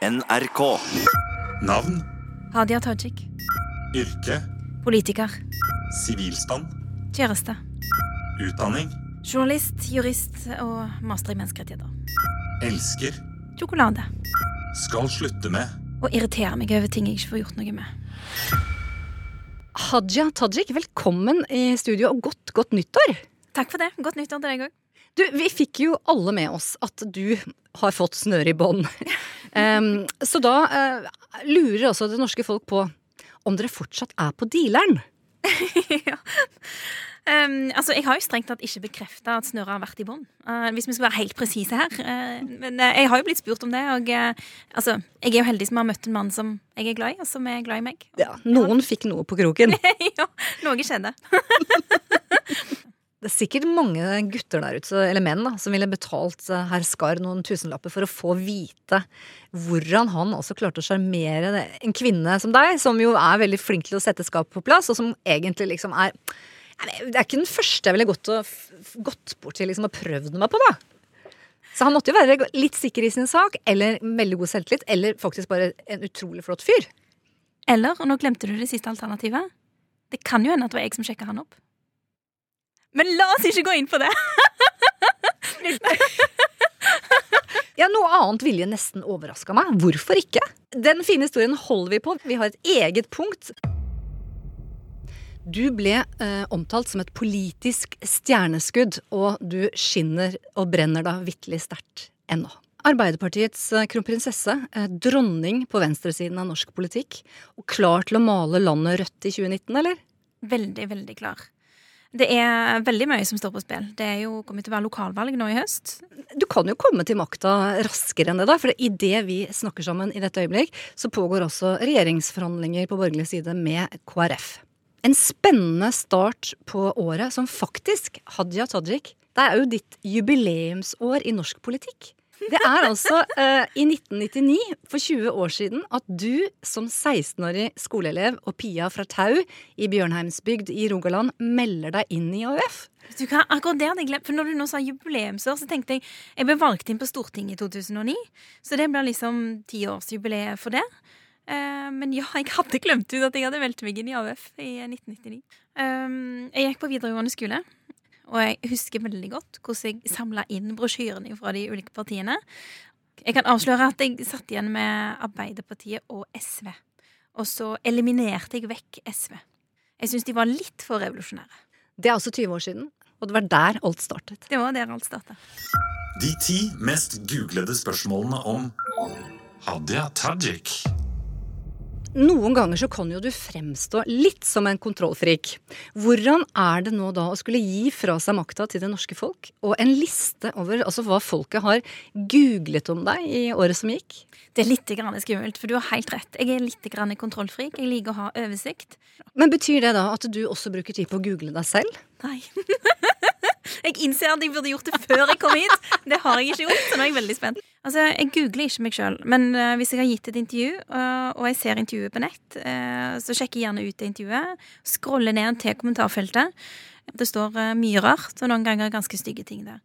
NRK. Navn, Hadia Tajik. yrke, Politiker. sivilstand, Kjæreste. utdanning, Journalist, jurist og master i menneskerettigheter. elsker, Sjokolade. skal slutte med, Og irritere meg over ting jeg ikke får gjort noe med. Hadia Tajik, velkommen i studio og godt, godt nyttår! Takk for det. Godt nyttår til deg òg. Du, vi fikk jo alle med oss at du har fått snøre i bånd. Em, så da uh, lurer også det norske folk på om dere fortsatt er på dealeren. ja. Um, altså, Jeg har jo strengt tatt ikke bekrefta at Snørre har vært i bånn. Uh, hvis vi skal være helt presise her. Uh, men uh, jeg har jo blitt spurt om det. Og altså, jeg er jo heldig som har møtt en mann som jeg er glad i, og som er glad i meg. Ja, noen fikk noe på kroken. ja, noe skjedde. Det er sikkert mange gutter der ute, eller menn, da, som ville betalt eh, herr Skar noen tusenlapper for å få vite hvordan han også klarte å sjarmere en kvinne som deg, som jo er veldig flink til å sette skapet på plass, og som egentlig liksom er Det er ikke den første jeg ville gått, gått bort til liksom, og prøvd meg på, da. Så han måtte jo være litt sikker i sin sak, eller veldig god selvtillit, eller faktisk bare en utrolig flott fyr. Eller, og nå glemte du det siste alternativet, det kan jo hende at det var jeg som sjekka han opp. Men la oss ikke gå inn på det! Ja, Noe annet ville nesten overraska meg. Hvorfor ikke? Den fine historien holder vi på. Vi har et eget punkt. Du ble eh, omtalt som et politisk stjerneskudd, og du skinner og brenner da vitterlig sterkt ennå. Arbeiderpartiets eh, kronprinsesse, eh, dronning på venstresiden av norsk politikk, og klar til å male landet rødt i 2019, eller? Veldig, veldig klar. Det er veldig mye som står på spill. Det er jo kommet til å være lokalvalg nå i høst. Du kan jo komme til makta raskere enn det, da. For idet vi snakker sammen i dette øyeblikk, så pågår også regjeringsforhandlinger på borgerlig side med KrF. En spennende start på året som faktisk, Hadia Tajik, det er jo ditt jubileumsår i norsk politikk. Det er altså uh, i 1999, for 20 år siden, at du som 16-årig skoleelev og Pia fra Tau i Bjørnheimsbygd i Rogaland melder deg inn i AUF. Du hva, akkurat det hadde jeg glemt, for Når du nå sa jubileumsår, så tenkte jeg Jeg ble valgt inn på Stortinget i 2009, så det blir liksom tiårsjubileet for det. Eh, men ja, jeg hadde glemt ut at jeg hadde meldt meg inn i AUF i 1999. Um, jeg gikk på videregående skole, og jeg husker veldig godt hvordan jeg samla inn brosjyrene fra de ulike partiene. Jeg kan avsløre at jeg satt igjen med Arbeiderpartiet og SV. Og så eliminerte jeg vekk SV. Jeg syns de var litt for revolusjonære. Det er altså 20 år siden, og det var der alt startet. Det var der alt startet. de ti mest googlede spørsmålene om Hadia Tajik. Noen ganger så kan jo du fremstå litt som en kontrollfrik. Hvordan er det nå da å skulle gi fra seg makta til det norske folk, og en liste over altså, hva folket har googlet om deg i året som gikk? Det er litt grann skummelt, for du har helt rett. Jeg er litt grann kontrollfrik. Jeg liker å ha oversikt. Men betyr det da at du også bruker tid på å google deg selv? Nei. jeg innser at jeg burde gjort det før jeg kom hit. Det har jeg ikke gjort, så nå er jeg veldig spent. Altså, Jeg googler ikke meg sjøl, men uh, hvis jeg har gitt et intervju, uh, og jeg ser intervjuet på nett, uh, så sjekker jeg gjerne ut det intervjuet. Scroller ned til kommentarfeltet. Det står mye rart, og noen ganger ganske stygge ting der.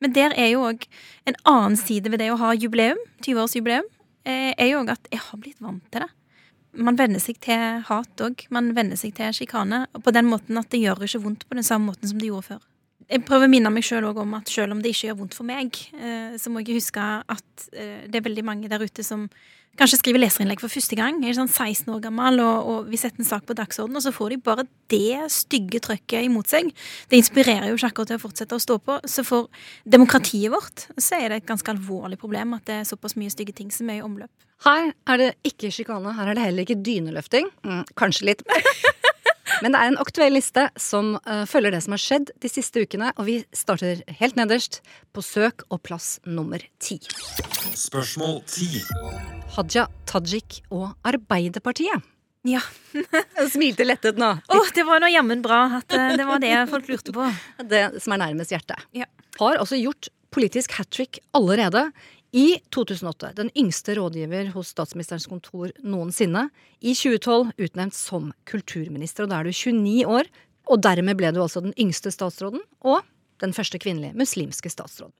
Men der er jo òg en annen side ved det å ha jubileum, 20-årsjubileum, eh, er jo òg at jeg har blitt vant til det. Man venner seg til hat òg. Man venner seg til sjikane. På den måten at det gjør ikke vondt på den samme måten som det gjorde før. Jeg prøver å minne meg sjøl om at selv om det ikke gjør vondt for meg, eh, så må jeg huske at eh, det er veldig mange der ute som kanskje skriver leserinnlegg for første gang. Jeg er sånn 16 år gammel, og, og vi setter en sak på dagsordenen, og så får de bare det stygge trøkket imot seg. Det inspirerer jo ikke akkurat til å fortsette å stå på. Så for demokratiet vårt så er det et ganske alvorlig problem at det er såpass mye stygge ting som er i omløp. Her er det ikke sjikane, her er det heller ikke dyneløfting. Mm, kanskje litt. Men det er en aktuell liste som uh, følger det som har skjedd de siste ukene, og vi starter helt nederst, på søk og plass nummer ti. Spørsmål ti. Haja Tajik og Arbeiderpartiet. Ja. Jeg smilte lettet nå. Å, det var nå jammen bra at eh, det var det folk lurte på. Det som er nærmest hjertet. Ja. Har altså gjort politisk hat trick allerede. I 2008, den yngste rådgiver hos statsministerens kontor noensinne. I 2012 utnevnt som kulturminister, og da er du 29 år. Og dermed ble du altså den yngste statsråden, og den første kvinnelige muslimske statsråden.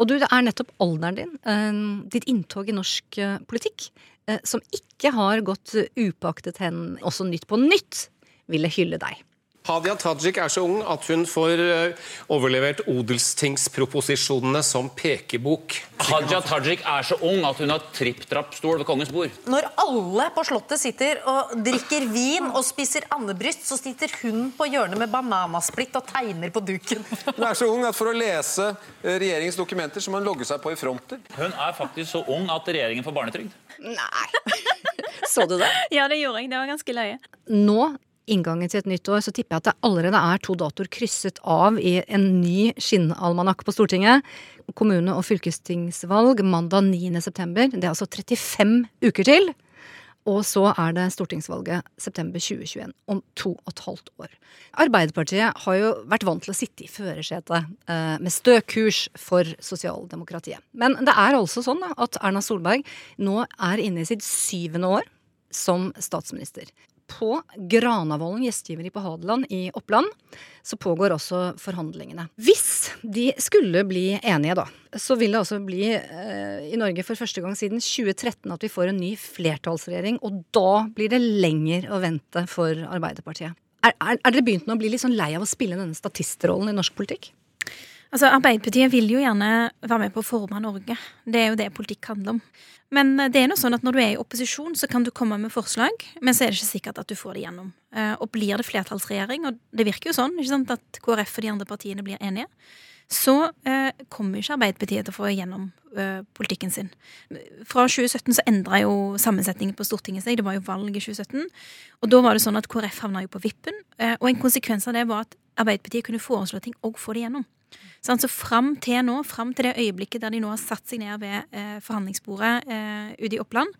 Og du, det er nettopp alderen din, eh, ditt inntog i norsk eh, politikk, eh, som ikke har gått upaktet hen også Nytt på Nytt ville hylle deg. Hadia Tajik er så ung at hun får eh, overlevert odelstingsproposisjonene som pekebok. Hadia Tajik er så ung at hun har tripp-trapp-stol ved kongens bord. Når alle på Slottet sitter og drikker vin og spiser andebryst, så sitter hun på hjørnet med bananasplitt og tegner på duken. Hun er så ung at for å lese eh, regjeringens dokumenter så må hun logge seg på i fronter. Hun er faktisk så ung at regjeringen får barnetrygd. Nei! Så du det? Ja, det gjorde jeg. Det var ganske løye. Nå, inngangen til et nytt år, så tipper jeg at det allerede er to datoer krysset av i en ny skinnalmanakk på Stortinget. Kommune- og fylkestingsvalg mandag 9. september. Det er altså 35 uker til. Og så er det stortingsvalget september 2021, om to og et halvt år. Arbeiderpartiet har jo vært vant til å sitte i førersetet eh, med stø kurs for sosialdemokratiet. Men det er altså sånn at Erna Solberg nå er inne i sitt syvende år som statsminister. På Granavolden gjestgiveri på Hadeland i Oppland så pågår også forhandlingene. Hvis de skulle bli enige, da, så vil det altså bli eh, i Norge for første gang siden 2013 at vi får en ny flertallsregjering, og da blir det lenger å vente for Arbeiderpartiet. Er, er, er dere begynt nå å bli litt sånn lei av å spille denne statistrollen i norsk politikk? Altså, Arbeiderpartiet vil jo gjerne være med på å forme Norge. Det er jo det politikk handler om. Men eh, det er noe sånn at når du er i opposisjon, så kan du komme med forslag, men så er det ikke sikkert at du får det gjennom. Eh, Og blir det flertallsregjering, og det virker jo sånn ikke sant, at KrF og de andre partiene blir enige, så eh, kommer ikke Arbeiderpartiet til å få gjennom eh, politikken sin. Fra 2017 så endra jo sammensetningen på Stortinget seg. Det var jo valg i 2017. Og da var det sånn at KrF havna jo på vippen. Eh, og en konsekvens av det var at Arbeiderpartiet kunne foreslå ting og få det gjennom. Sånn, så fram til nå, fram til det øyeblikket der de nå har satt seg ned ved eh, forhandlingsbordet eh, ute i Oppland,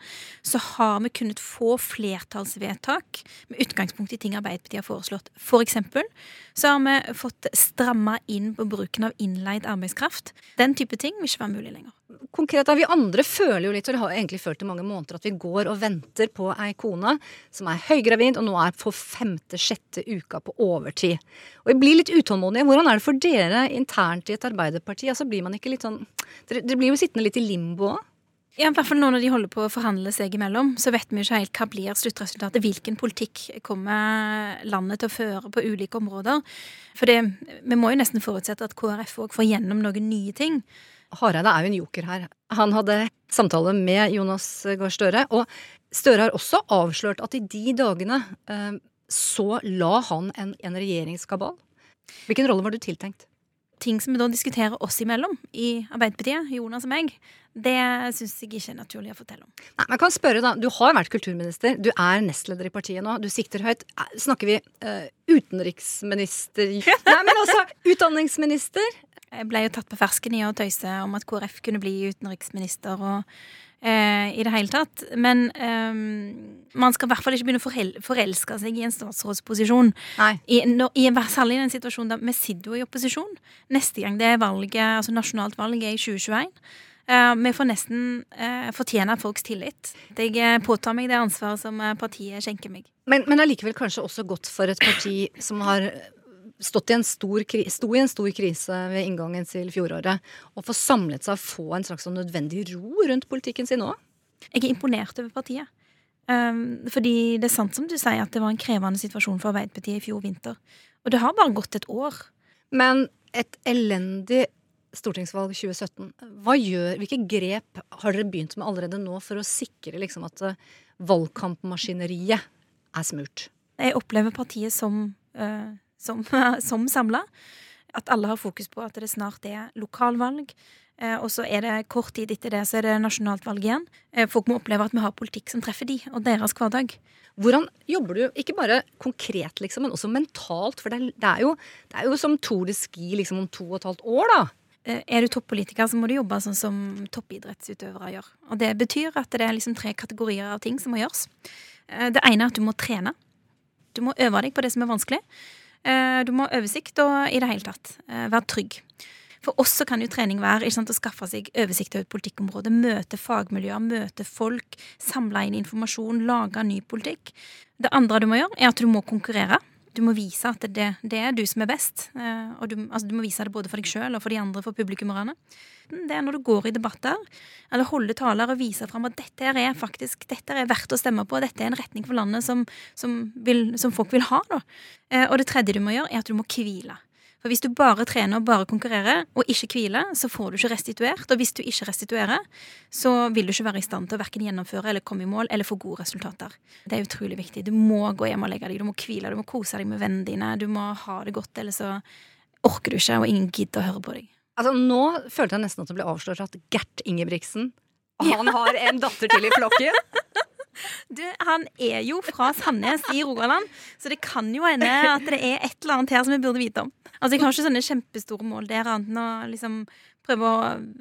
så har vi kunnet få flertallsvedtak med utgangspunkt i ting Arbeiderpartiet har foreslått. For eksempel så har vi fått stramma inn på bruken av innleid arbeidskraft. Den type ting vil ikke være mulig lenger. Konkret da, Vi andre føler jo litt, og det har egentlig følt i mange måneder, at vi går og venter på ei kone som er høygravid og nå er på femte-sjette uka på overtid. Og vi blir litt utålmodige. Hvordan er det for dere internt i et Arbeiderparti? Altså blir man ikke litt sånn Dere, dere blir jo sittende litt i limbo òg? Ja, i hvert fall nå når de holder på å forhandle seg imellom, så vet vi ikke helt hva blir sluttresultatet. Hvilken politikk kommer landet til å føre på ulike områder. For det, vi må jo nesten forutsette at KrF òg får gjennom noen nye ting. Hareide er jo en joker her. Han hadde samtale med Jonas Gahr Støre, og Støre har også avslørt at i de dagene eh, så la han en, en regjeringskabal. Hvilken rolle var du tiltenkt? Ting som vi da diskuterer oss imellom i Arbeiderpartiet, Jonas og meg, det syns jeg ikke er naturlig å fortelle om. Nei, man kan spørre da, Du har vært kulturminister, du er nestleder i partiet nå, du sikter høyt. Eh, Snakker vi uh, utenriksminister Nei, men altså utdanningsminister? Jeg ble jo tatt på fersken i å tøyse om at KrF kunne bli utenriksminister og eh, i det hele tatt. Men eh, man skal i hvert fall ikke begynne å forel forelske seg i en statsrådsposisjon. I, når, i, særlig i den situasjonen der vi sitter jo i opposisjon. Neste gang det er valget, altså nasjonalt valg er i 2021. Eh, vi får nesten eh, fortjene folks tillit. Jeg eh, påtar meg det ansvaret som eh, partiet skjenker meg. Men, men allikevel kanskje også godt for et parti som har stått i en stor, sto i en stor krise ved inngangen til fjoråret, Og få samlet seg og få en slags sånn nødvendig ro rundt politikken sin òg. Jeg er imponert over partiet. Um, fordi det er sant som du sier at det var en krevende situasjon for Arbeiderpartiet i fjor vinter. Og det har bare gått et år. Men et elendig stortingsvalg 2017. Hva gjør, hvilke grep har dere begynt med allerede nå for å sikre liksom, at eh, valgkampmaskineriet er smurt? Jeg opplever partiet som, eh, som, som samla. At alle har fokus på at det snart er lokalvalg. Eh, og så er det kort tid etter det så er det nasjonalt valg igjen. Eh, folk må oppleve at vi har politikk som treffer de og deres hverdag. Hvordan jobber du, ikke bare konkret, liksom, men også mentalt? For det er, det er, jo, det er jo som Tour de Ski liksom, om to og et halvt år, da. Eh, Er du toppolitiker, så må du jobbe sånn som toppidrettsutøvere gjør. Og det betyr at det er liksom tre kategorier av ting som må gjøres. Det ene er at du må trene. Du må øve deg på det som er vanskelig. Eh, Du må ha oversikt og i det hele tatt eh, være trygg. For oss kan jo trening være sant, å skaffe seg oversikt over et politikkområde. Møte fagmiljøer, møte folk, samle inn informasjon, lage ny politikk. Det andre du må gjøre, er at du må konkurrere. Du må vise at det, det er du som er best. Eh, og du, altså, du må vise det både for deg sjøl og for de andre, for publikummerne. Det er når du går i debatter eller holder taler og viser fram at dette er faktisk dette er verdt å stemme på, dette er en retning for landet som, som, vil, som folk vil ha. Da. Eh, og det tredje du må gjøre, er at du må hvile. For hvis du bare trener og bare konkurrerer, og ikke hviler, så får du ikke restituert. Og hvis du ikke restituerer, så vil du ikke være i stand til å verken gjennomføre eller komme i mål eller få gode resultater. Det er utrolig viktig. Du må gå hjem og legge deg, du må hvile, du må kose deg med vennene dine, du må ha det godt, eller så orker du ikke, og ingen gidder å høre på deg. Altså, nå følte jeg nesten at det ble avslørt at Gert Ingebrigtsen han har en datter til i flokken. Du, han er jo fra Sandnes i Rogaland, så det kan jo hende at det er et eller annet her som vi burde vite om. Altså, Jeg har ikke sånne kjempestore mål der, annet enn å liksom prøve å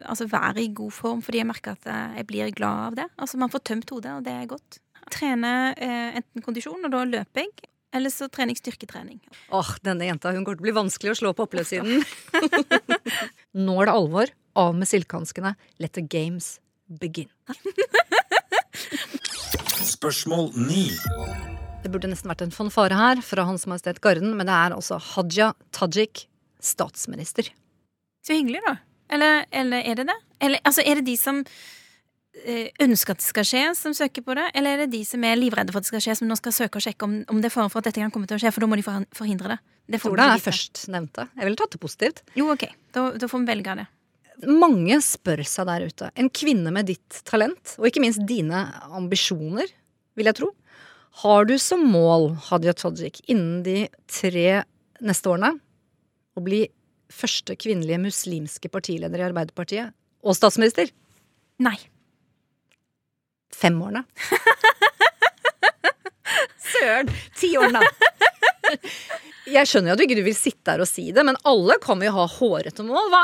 altså, være i god form, fordi jeg merker at eh, jeg blir glad av det. Altså, Man får tømt hodet, og det er godt. Trene eh, enten kondisjon, og da løper jeg. Eller så trener jeg styrketrening. Åh, denne jenta hun kommer til å bli vanskelig å slå på oppløpssiden. Nå er det alvor. Av med silkehanskene. Let the games begin. Spørsmål 9. Det burde nesten vært en fanfare her fra Hans Majestet Garden, men det er altså Hadia Tajik, statsminister. Så hyggelig, da. Eller, eller er det det? Eller altså, er det de som eh, ønsker at det skal skje, som søker på det? Eller er det de som er livredde for at det skal skje, som nå skal søke og sjekke om, om det er fare for at dette kan komme til å skje, for da må de forhindre det? Det Jeg tror det er førstnevnte. Jeg ville tatt det positivt. Jo, ok. Da, da får vi velge det. Mange spør seg der ute. En kvinne med ditt talent, og ikke minst dine ambisjoner, vil jeg tro. Har du som mål, Hadia Tajik, innen de tre neste årene å bli første kvinnelige muslimske partileder i Arbeiderpartiet og statsminister? Nei. Fem årene. Søren! Ti årene. Jeg skjønner jo at du ikke vil sitte her og si det, men alle kan jo ha hårete mål. Hva,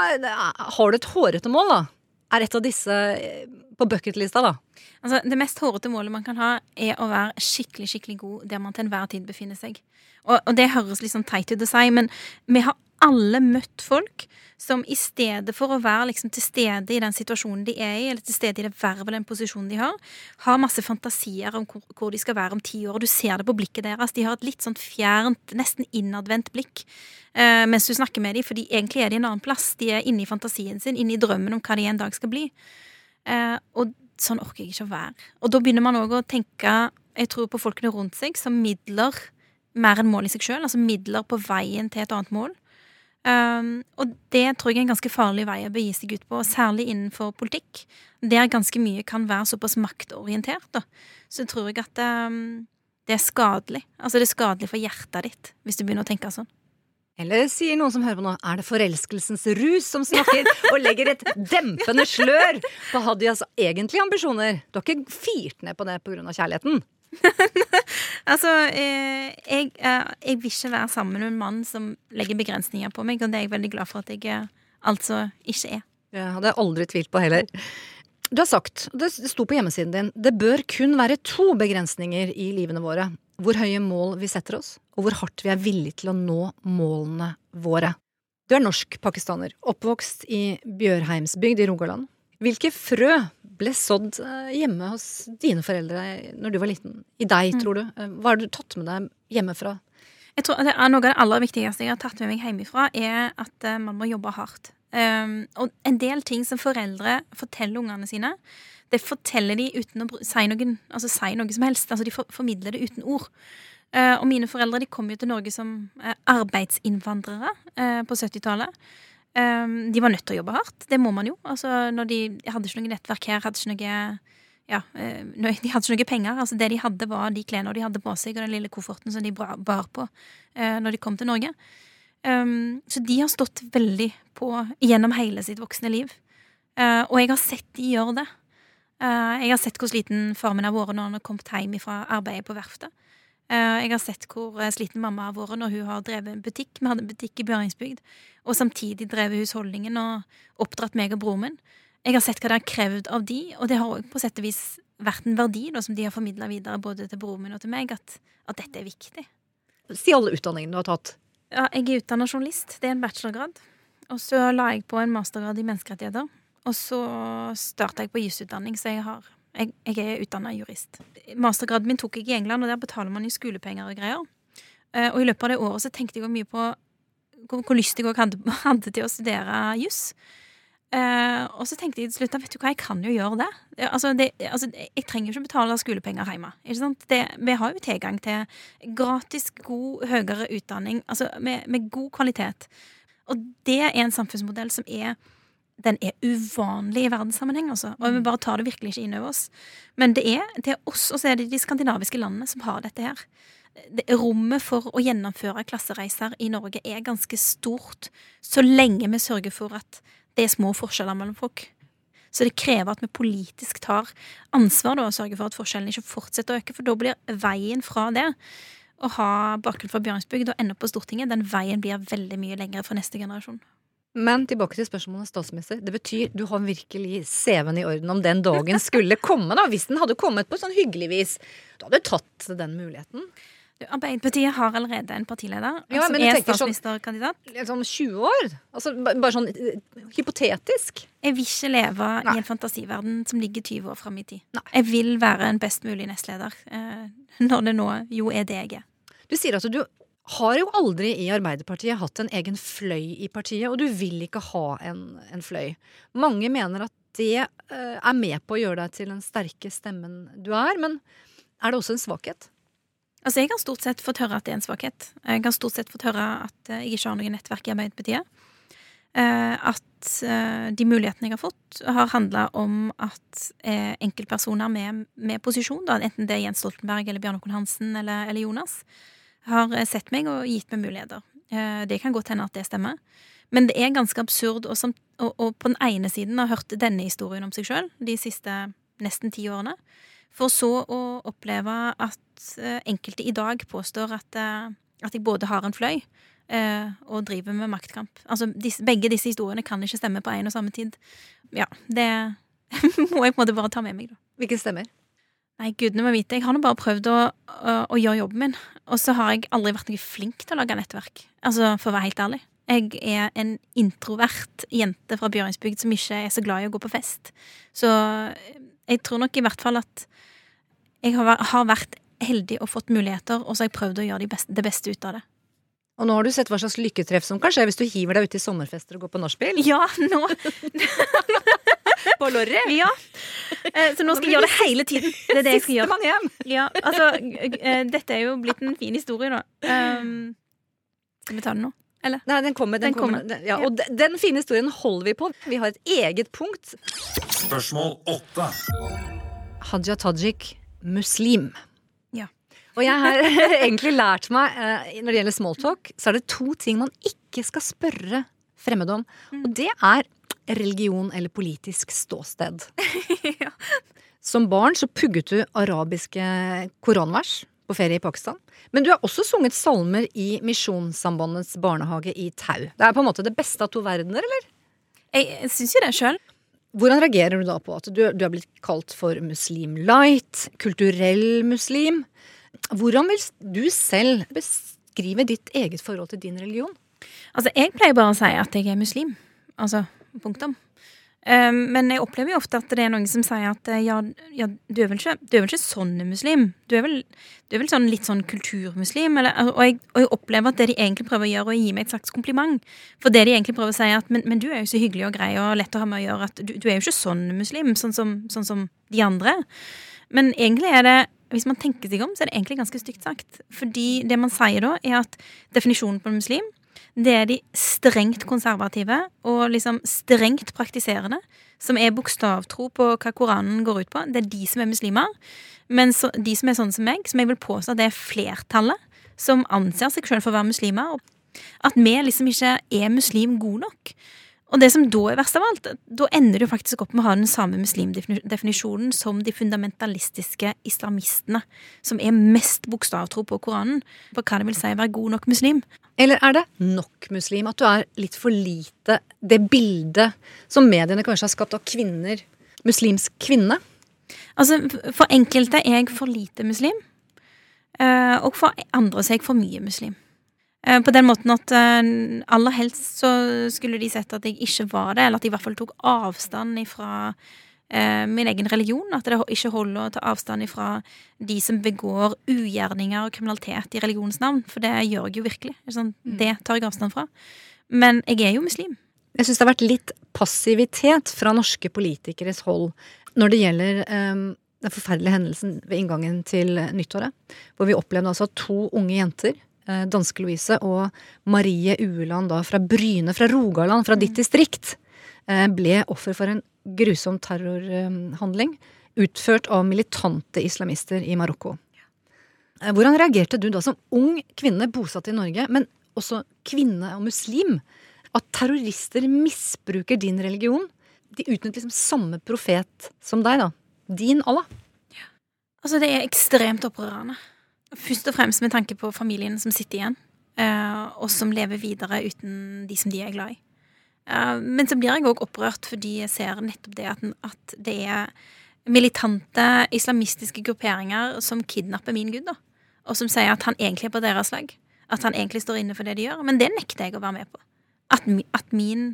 har du et hårete mål, da? Er et av disse eh, på bucketlista, da? Altså, det mest hårete målet man kan ha, er å være skikkelig skikkelig god der man til enhver tid befinner seg. Og, og det høres litt sånn teit ut å si, men vi har alle møtt folk som i stedet for å være liksom til stede i den situasjonen de er i, eller til stede i det vervet den posisjonen de har, har masse fantasier om hvor, hvor de skal være om ti år. Og du ser det på blikket deres. De har et litt sånn fjernt, nesten innadvendt blikk eh, mens du snakker med dem, for egentlig er de en annen plass. De er inne i fantasien sin, inne i drømmen om hva de en dag skal bli. Eh, og sånn orker jeg ikke å være. Og da begynner man òg å tenke, jeg tror, på folkene rundt seg som midler mer enn mål i seg sjøl. Altså midler på veien til et annet mål. Um, og det tror jeg er en ganske farlig vei å begi seg ut på, særlig innenfor politikk. Der ganske mye kan være såpass maktorientert, da. Så tror jeg at um, det er skadelig. Altså det er skadelig for hjertet ditt, hvis du begynner å tenke sånn. Eller sier noen som hører på nå, er det forelskelsens rus som snakker og legger et dempende slør på Hadias egentlige ambisjoner? Du har ikke firt ned på det pga. kjærligheten? Altså, eh, jeg, eh, jeg vil ikke være sammen med en mann som legger begrensninger på meg, og det er jeg veldig glad for at jeg eh, altså ikke er. Det hadde jeg aldri tvilt på heller. Du har sagt, det sto på hjemmesiden din, det bør kun være to begrensninger i livene våre. Hvor høye mål vi setter oss, og hvor hardt vi er villige til å nå målene våre. Du er norsk pakistaner, oppvokst i Bjørheimsbygd i Rogaland. Hvilke frø ble sådd eh, hjemme hos dine foreldre når du var liten? I deg, tror du? Eh, Hva har du tatt med deg hjemmefra? Jeg tror er Noe av det aller viktigste jeg har tatt med meg hjemmefra, er at eh, man må jobbe hardt. Um, og en del ting som foreldre forteller ungene sine, det forteller de uten å si, noen, altså si noe som helst. Altså De for, formidler det uten ord. Uh, og mine foreldre de kom jo til Norge som uh, arbeidsinnvandrere uh, på 70-tallet. Um, de var nødt til å jobbe hardt. Det må man jo. Altså, når de, de hadde ikke noe nettverk her, hadde ikke noe ja, eh, De hadde ikke noe penger. Altså, det de hadde, var de klærne de hadde på seg, og den lille kofferten som de bar på eh, når de kom til Norge. Um, så de har stått veldig på gjennom hele sitt voksne liv. Eh, og jeg har sett de gjøre det. Jeg har sett hvor sliten far min har vært når han har kommet hjem fra arbeidet på verftet. Eh, jeg har sett hvor eh, sliten mamma har vært når hun har drevet en butikk. Vi hadde en butikk i Bjørningsbygd, og samtidig drevet husholdningen og oppdratt meg og broren min. Jeg har sett hva det har krevd av de, og det har òg på sett og vis vært en verdi da, som de har formidla videre både til broren min og til meg, at, at dette er viktig. Si alle utdanningene du har tatt. Ja, jeg er utdanna journalist. Det er en bachelorgrad. Og så la jeg på en mastergrad i menneskerettigheter. Og så starta jeg på jusutdanning, så jeg, har, jeg, jeg er utdanna jurist. Mastergraden min tok jeg i England, og der betaler man jo skolepenger og greier. Eh, og i løpet av det året så tenkte jeg mye på hvor, hvor lyst jeg hadde, hadde til å studere juss. Eh, og så tenkte jeg til slutt vet du hva, jeg kan jo gjøre det. Altså, det altså, jeg trenger ikke betale skolepenger hjemme. Ikke sant? Det, vi har jo tilgang til gratis, god, høyere utdanning altså, med, med god kvalitet. Og det er en samfunnsmodell som er den er uvanlig i verdenssammenheng, altså. Og vi bare tar det virkelig ikke inn over oss. Men det er, det er oss, og så er det de skandinaviske landene som har dette her. Det, rommet for å gjennomføre klassereiser i Norge er ganske stort, så lenge vi sørger for at det er små forskjeller mellom folk. Så det krever at vi politisk tar ansvar da, og sørger for at forskjellene ikke fortsetter å øke. For da blir veien fra det å ha bakgrunn fra Bjørnsbygd og ende opp på Stortinget, den veien blir veldig mye lengre for neste generasjon. Men tilbake til spørsmålet statsminister. Det betyr du har virkelig CV-en i orden om den dagen skulle komme, da. Hvis den hadde kommet på sånn hyggelig vis. Du hadde tatt den muligheten. Arbeiderpartiet har allerede en partileder Ja, som men er statsministerkandidat. sånn- statsministerkandidat. Litt sånn 20 år? Altså bare sånn eh, hypotetisk. Jeg vil ikke leve Nei. i en fantasiverden som ligger 20 år fram i tid. Nei. Jeg vil være en best mulig nestleder, eh, når det nå jo er det jeg er. Du sier at du har jo aldri i Arbeiderpartiet hatt en egen fløy i partiet, og du vil ikke ha en, en fløy. Mange mener at det eh, er med på å gjøre deg til den sterke stemmen du er, men er det også en svakhet? Altså, Jeg har stort sett fått høre at det er en svakhet. Jeg har stort sett fått høre at eh, jeg ikke har noe nettverk i Arbeiderpartiet. Eh, At de mulighetene jeg har fått, har handla om at enkeltpersoner med, med posisjon, da, enten det er Jens Stoltenberg eller Bjørn Håkon Hansen eller, eller Jonas, har eh, sett meg og gitt meg muligheter. Eh, Det kan godt hende at det stemmer. Men det er ganske absurd å på den ene siden ha hørt denne historien om seg sjøl de siste nesten ti årene, for så å oppleve at eh, enkelte i dag påstår at, at jeg både har en fløy og driver med maktkamp. Altså, disse, begge disse historiene kan ikke stemme på en og samme tid. Ja, det må jeg på en måte bare ta med meg, da. Stemmer? Nei, gudene må vite. Jeg har nå bare prøvd å, å, å gjøre jobben min. Og så har jeg aldri vært noe flink til å lage nettverk. Altså, for å være helt ærlig. Jeg er en introvert jente fra Bjørnsbygd som ikke er så glad i å gå på fest. Så jeg tror nok i hvert fall at jeg har, vært- heldig og fått muligheter, og så har jeg prøvd å gjøre de beste, det beste ut av det. Og nå har du sett hva slags lykketreff som kan skje hvis du hiver deg ut i sommerfester og går på nachspiel. Ja, nå På Lorry. Ja. Eh, Så nå skal jeg gjøre det hele tiden. Det er det jeg skal gjøre. Sistemann hjem. Ja, altså, eh, dette er jo blitt en fin historie, da. Um, skal vi ta den nå? Eller? Nei, den kommer. Den Den kommer. kommer. Ja, og den, den fine historien holder vi på. Vi har et eget punkt. Spørsmål åtte. Hadia Tajik muslim. Og jeg har egentlig lært meg eh, når det gjelder smalltalk, så er det to ting man ikke skal spørre fremmede om. Og det er religion eller politisk ståsted. Ja. Som barn så pugget du arabiske koranvers på ferie i Pakistan. Men du har også sunget salmer i Misjonssambandets barnehage i Tau. Det er på en måte det beste av to verdener, eller? Jeg syns jo det sjøl. Hvordan reagerer du da på at du, du er blitt kalt for muslim light, kulturell muslim? Hvordan vil du selv beskrive ditt eget forhold til din religion? Altså, jeg pleier bare å si at jeg er muslim. Altså, punktum. Um, men jeg opplever jo ofte at det er noen som sier at eh, ja, ja du, er vel ikke, du er vel ikke sånn muslim. Du er vel, du er vel sånn, litt sånn kulturmuslim. Eller, og, jeg, og jeg opplever at det de egentlig prøver å gjøre, er å gi meg et slags kompliment. For det de egentlig prøver å si, er at men, men du er jo så hyggelig og grei og lett å ha med å gjøre at du, du er jo ikke sånn muslim, sånn som, sånn som de andre. Men egentlig er det hvis man tenker seg om, så er det egentlig ganske stygt sagt. Fordi det man sier da, er at definisjonen på en muslim det er de strengt konservative og liksom strengt praktiserende, som er bokstavtro på hva Koranen går ut på. Det er de som er muslimer. Men så, de som er sånn som meg, som jeg vil påstå det er flertallet, som anser seg selv for å være muslimer, og at vi liksom ikke er muslim god nok. Og det som da er verst av alt, da ender du faktisk opp med å ha den samme muslimdefinisjonen som de fundamentalistiske islamistene, som er mest bokstavtro på Koranen, på hva det vil si å være god nok muslim. Eller er det nok muslim? At du er litt for lite det bildet som mediene kanskje har skapt av kvinner, muslimsk kvinne? Altså, For enkelte er jeg for lite muslim, eh, og for andre er jeg for mye muslim. Eh, På den måten at eh, aller helst så skulle de sett at jeg ikke var det, eller at jeg i hvert fall tok avstand ifra eh, min egen religion. At det ikke holder å ta avstand ifra de som begår ugjerninger og kriminalitet i religionens. For det gjør jeg jo virkelig. Sånn, det tar jeg avstand fra. Men jeg er jo muslim. Jeg syns det har vært litt passivitet fra norske politikeres hold når det gjelder um, den forferdelige hendelsen ved inngangen til nyttåret. Hvor vi opplevde altså at to unge jenter, danske Louise og Marie Ueland da fra Bryne, fra Rogaland, fra ditt distrikt, eh, ble offer for en grusom terrorhandling utført av militante islamister i Marokko. Eh, Hvordan reagerte du da som ung kvinne bosatt i Norge, men også kvinne og muslim, at terrorister misbruker din religion? De utnytter liksom samme profet som deg, da. Din Allah. Altså, det er ekstremt opprørende. Først og fremst med tanke på familien som sitter igjen, eh, og som lever videre uten de som de er glad i. Eh, men så blir jeg òg opprørt fordi jeg ser nettopp det at, at det er militante islamistiske grupperinger som kidnapper min gud, da. Og som sier at han egentlig er på deres lag. At han egentlig står inne for det de gjør. Men det nekter jeg å være med på. At, at min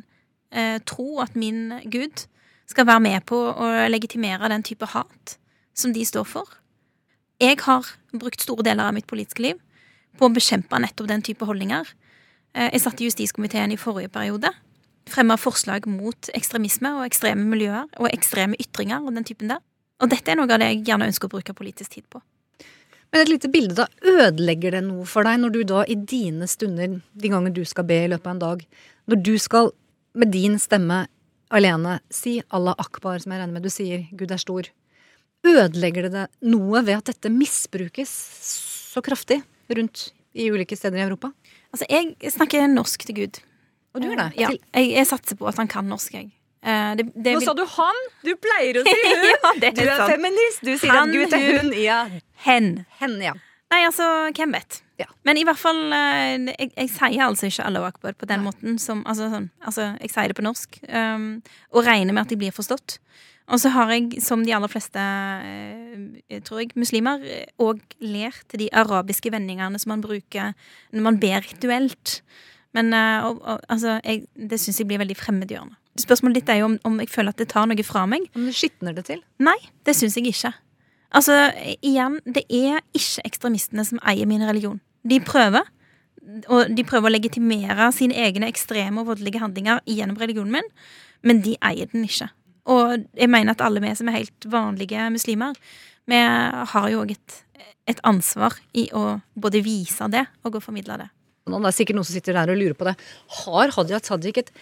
eh, tro, at min gud, skal være med på å legitimere den type hat som de står for. Jeg har brukt store deler av mitt politiske liv på å bekjempe nettopp den type holdninger. Eh, Jeg satt i justiskomiteen i forrige periode. Fremma forslag mot ekstremisme og ekstreme miljøer og ekstreme ytringer og den typen der. Og dette er noe av det jeg gjerne ønsker å bruke politisk tid på. Men et lite bilde, da. Ødelegger det noe for deg når du da i dine stunder, de ganger du skal be i løpet av en dag, når du skal med din stemme alene si Allah akbar, som jeg regner med du sier, Gud er stor. Ødelegger det deg noe ved at dette misbrukes så kraftig rundt i ulike steder i Europa? Altså, jeg snakker norsk til Gud. Og du gjør det? Eh, Ja, jeg, jeg satser på at han kan norsk, jeg. Eh, Det, det Nå vil- sa du han! Du pleier å si hun! Ja, er Du er sant. feminist! Du sier Han, at Gud er hun. hun. Ja. Hen. Hen, ja. Nei, altså, hvem vet? Ja. Men i hvert fall eh, jeg, jeg sier altså ikke Allahu akbar på den måten som altså, sånn, altså, jeg sier det på norsk, um, og regner med at de blir forstått. Og så har jeg, som de aller fleste, eh, tror jeg, muslimer, òg lært de arabiske vendingene som man bruker når man ber rituelt. Men eh, og, og, altså, jeg, det syns jeg blir veldig fremmedgjørende. Spørsmålet ditt er jo om, om jeg føler at det tar noe fra meg. Om du skitner det til. Nei, det syns jeg ikke. Altså, igjen, det er ikke ekstremistene som eier min religion. De prøver. Og de prøver å legitimere sine egne ekstreme og voldelige handlinger gjennom religionen min, men de eier den ikke. Og jeg mener at alle vi som er helt vanlige muslimer, vi har jo òg et, et ansvar i å både vise det og å formidle det. Det er sikkert noen som sitter der og lurer på det. Har Hadia Tajik et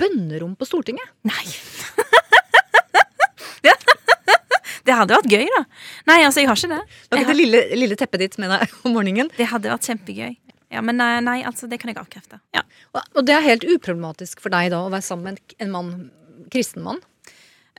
bønnerom på Stortinget? Nei. det hadde vært gøy, da. Nei, altså, jeg har ikke det. Du har det lille, lille teppet ditt med deg om morgenen? Det hadde vært kjempegøy. Ja, Men nei, nei, altså, det kan jeg avkrefte. Ja. Og og det er helt uproblematisk for deg da å være sammen med en- en mann, kristen mann?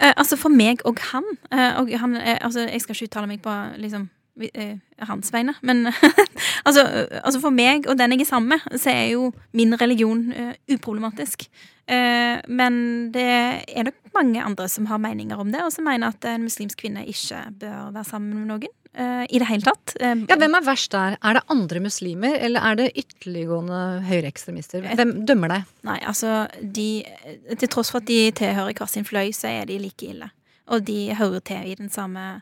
Eh, altså For meg og han, eh, og han eh, altså Jeg skal ikke uttale meg på liksom eh, hans vegne, men altså, altså For meg og den jeg er sammen med, så er jo min religion eh, uproblematisk. Eh, men det er nok mange andre som har meninger om det, og som mener at en muslimsk kvinne ikke bør være sammen med noen. Eh, I det hele tatt. Eh, Ja, Hvem er verst der? Er det andre muslimer, eller er det ytterliggående høyreekstremister? Hvem dømmer deg? Nei, altså de, Til tross for at de tilhører hver sin fløy, så er de like ille. Og de hører til i den samme,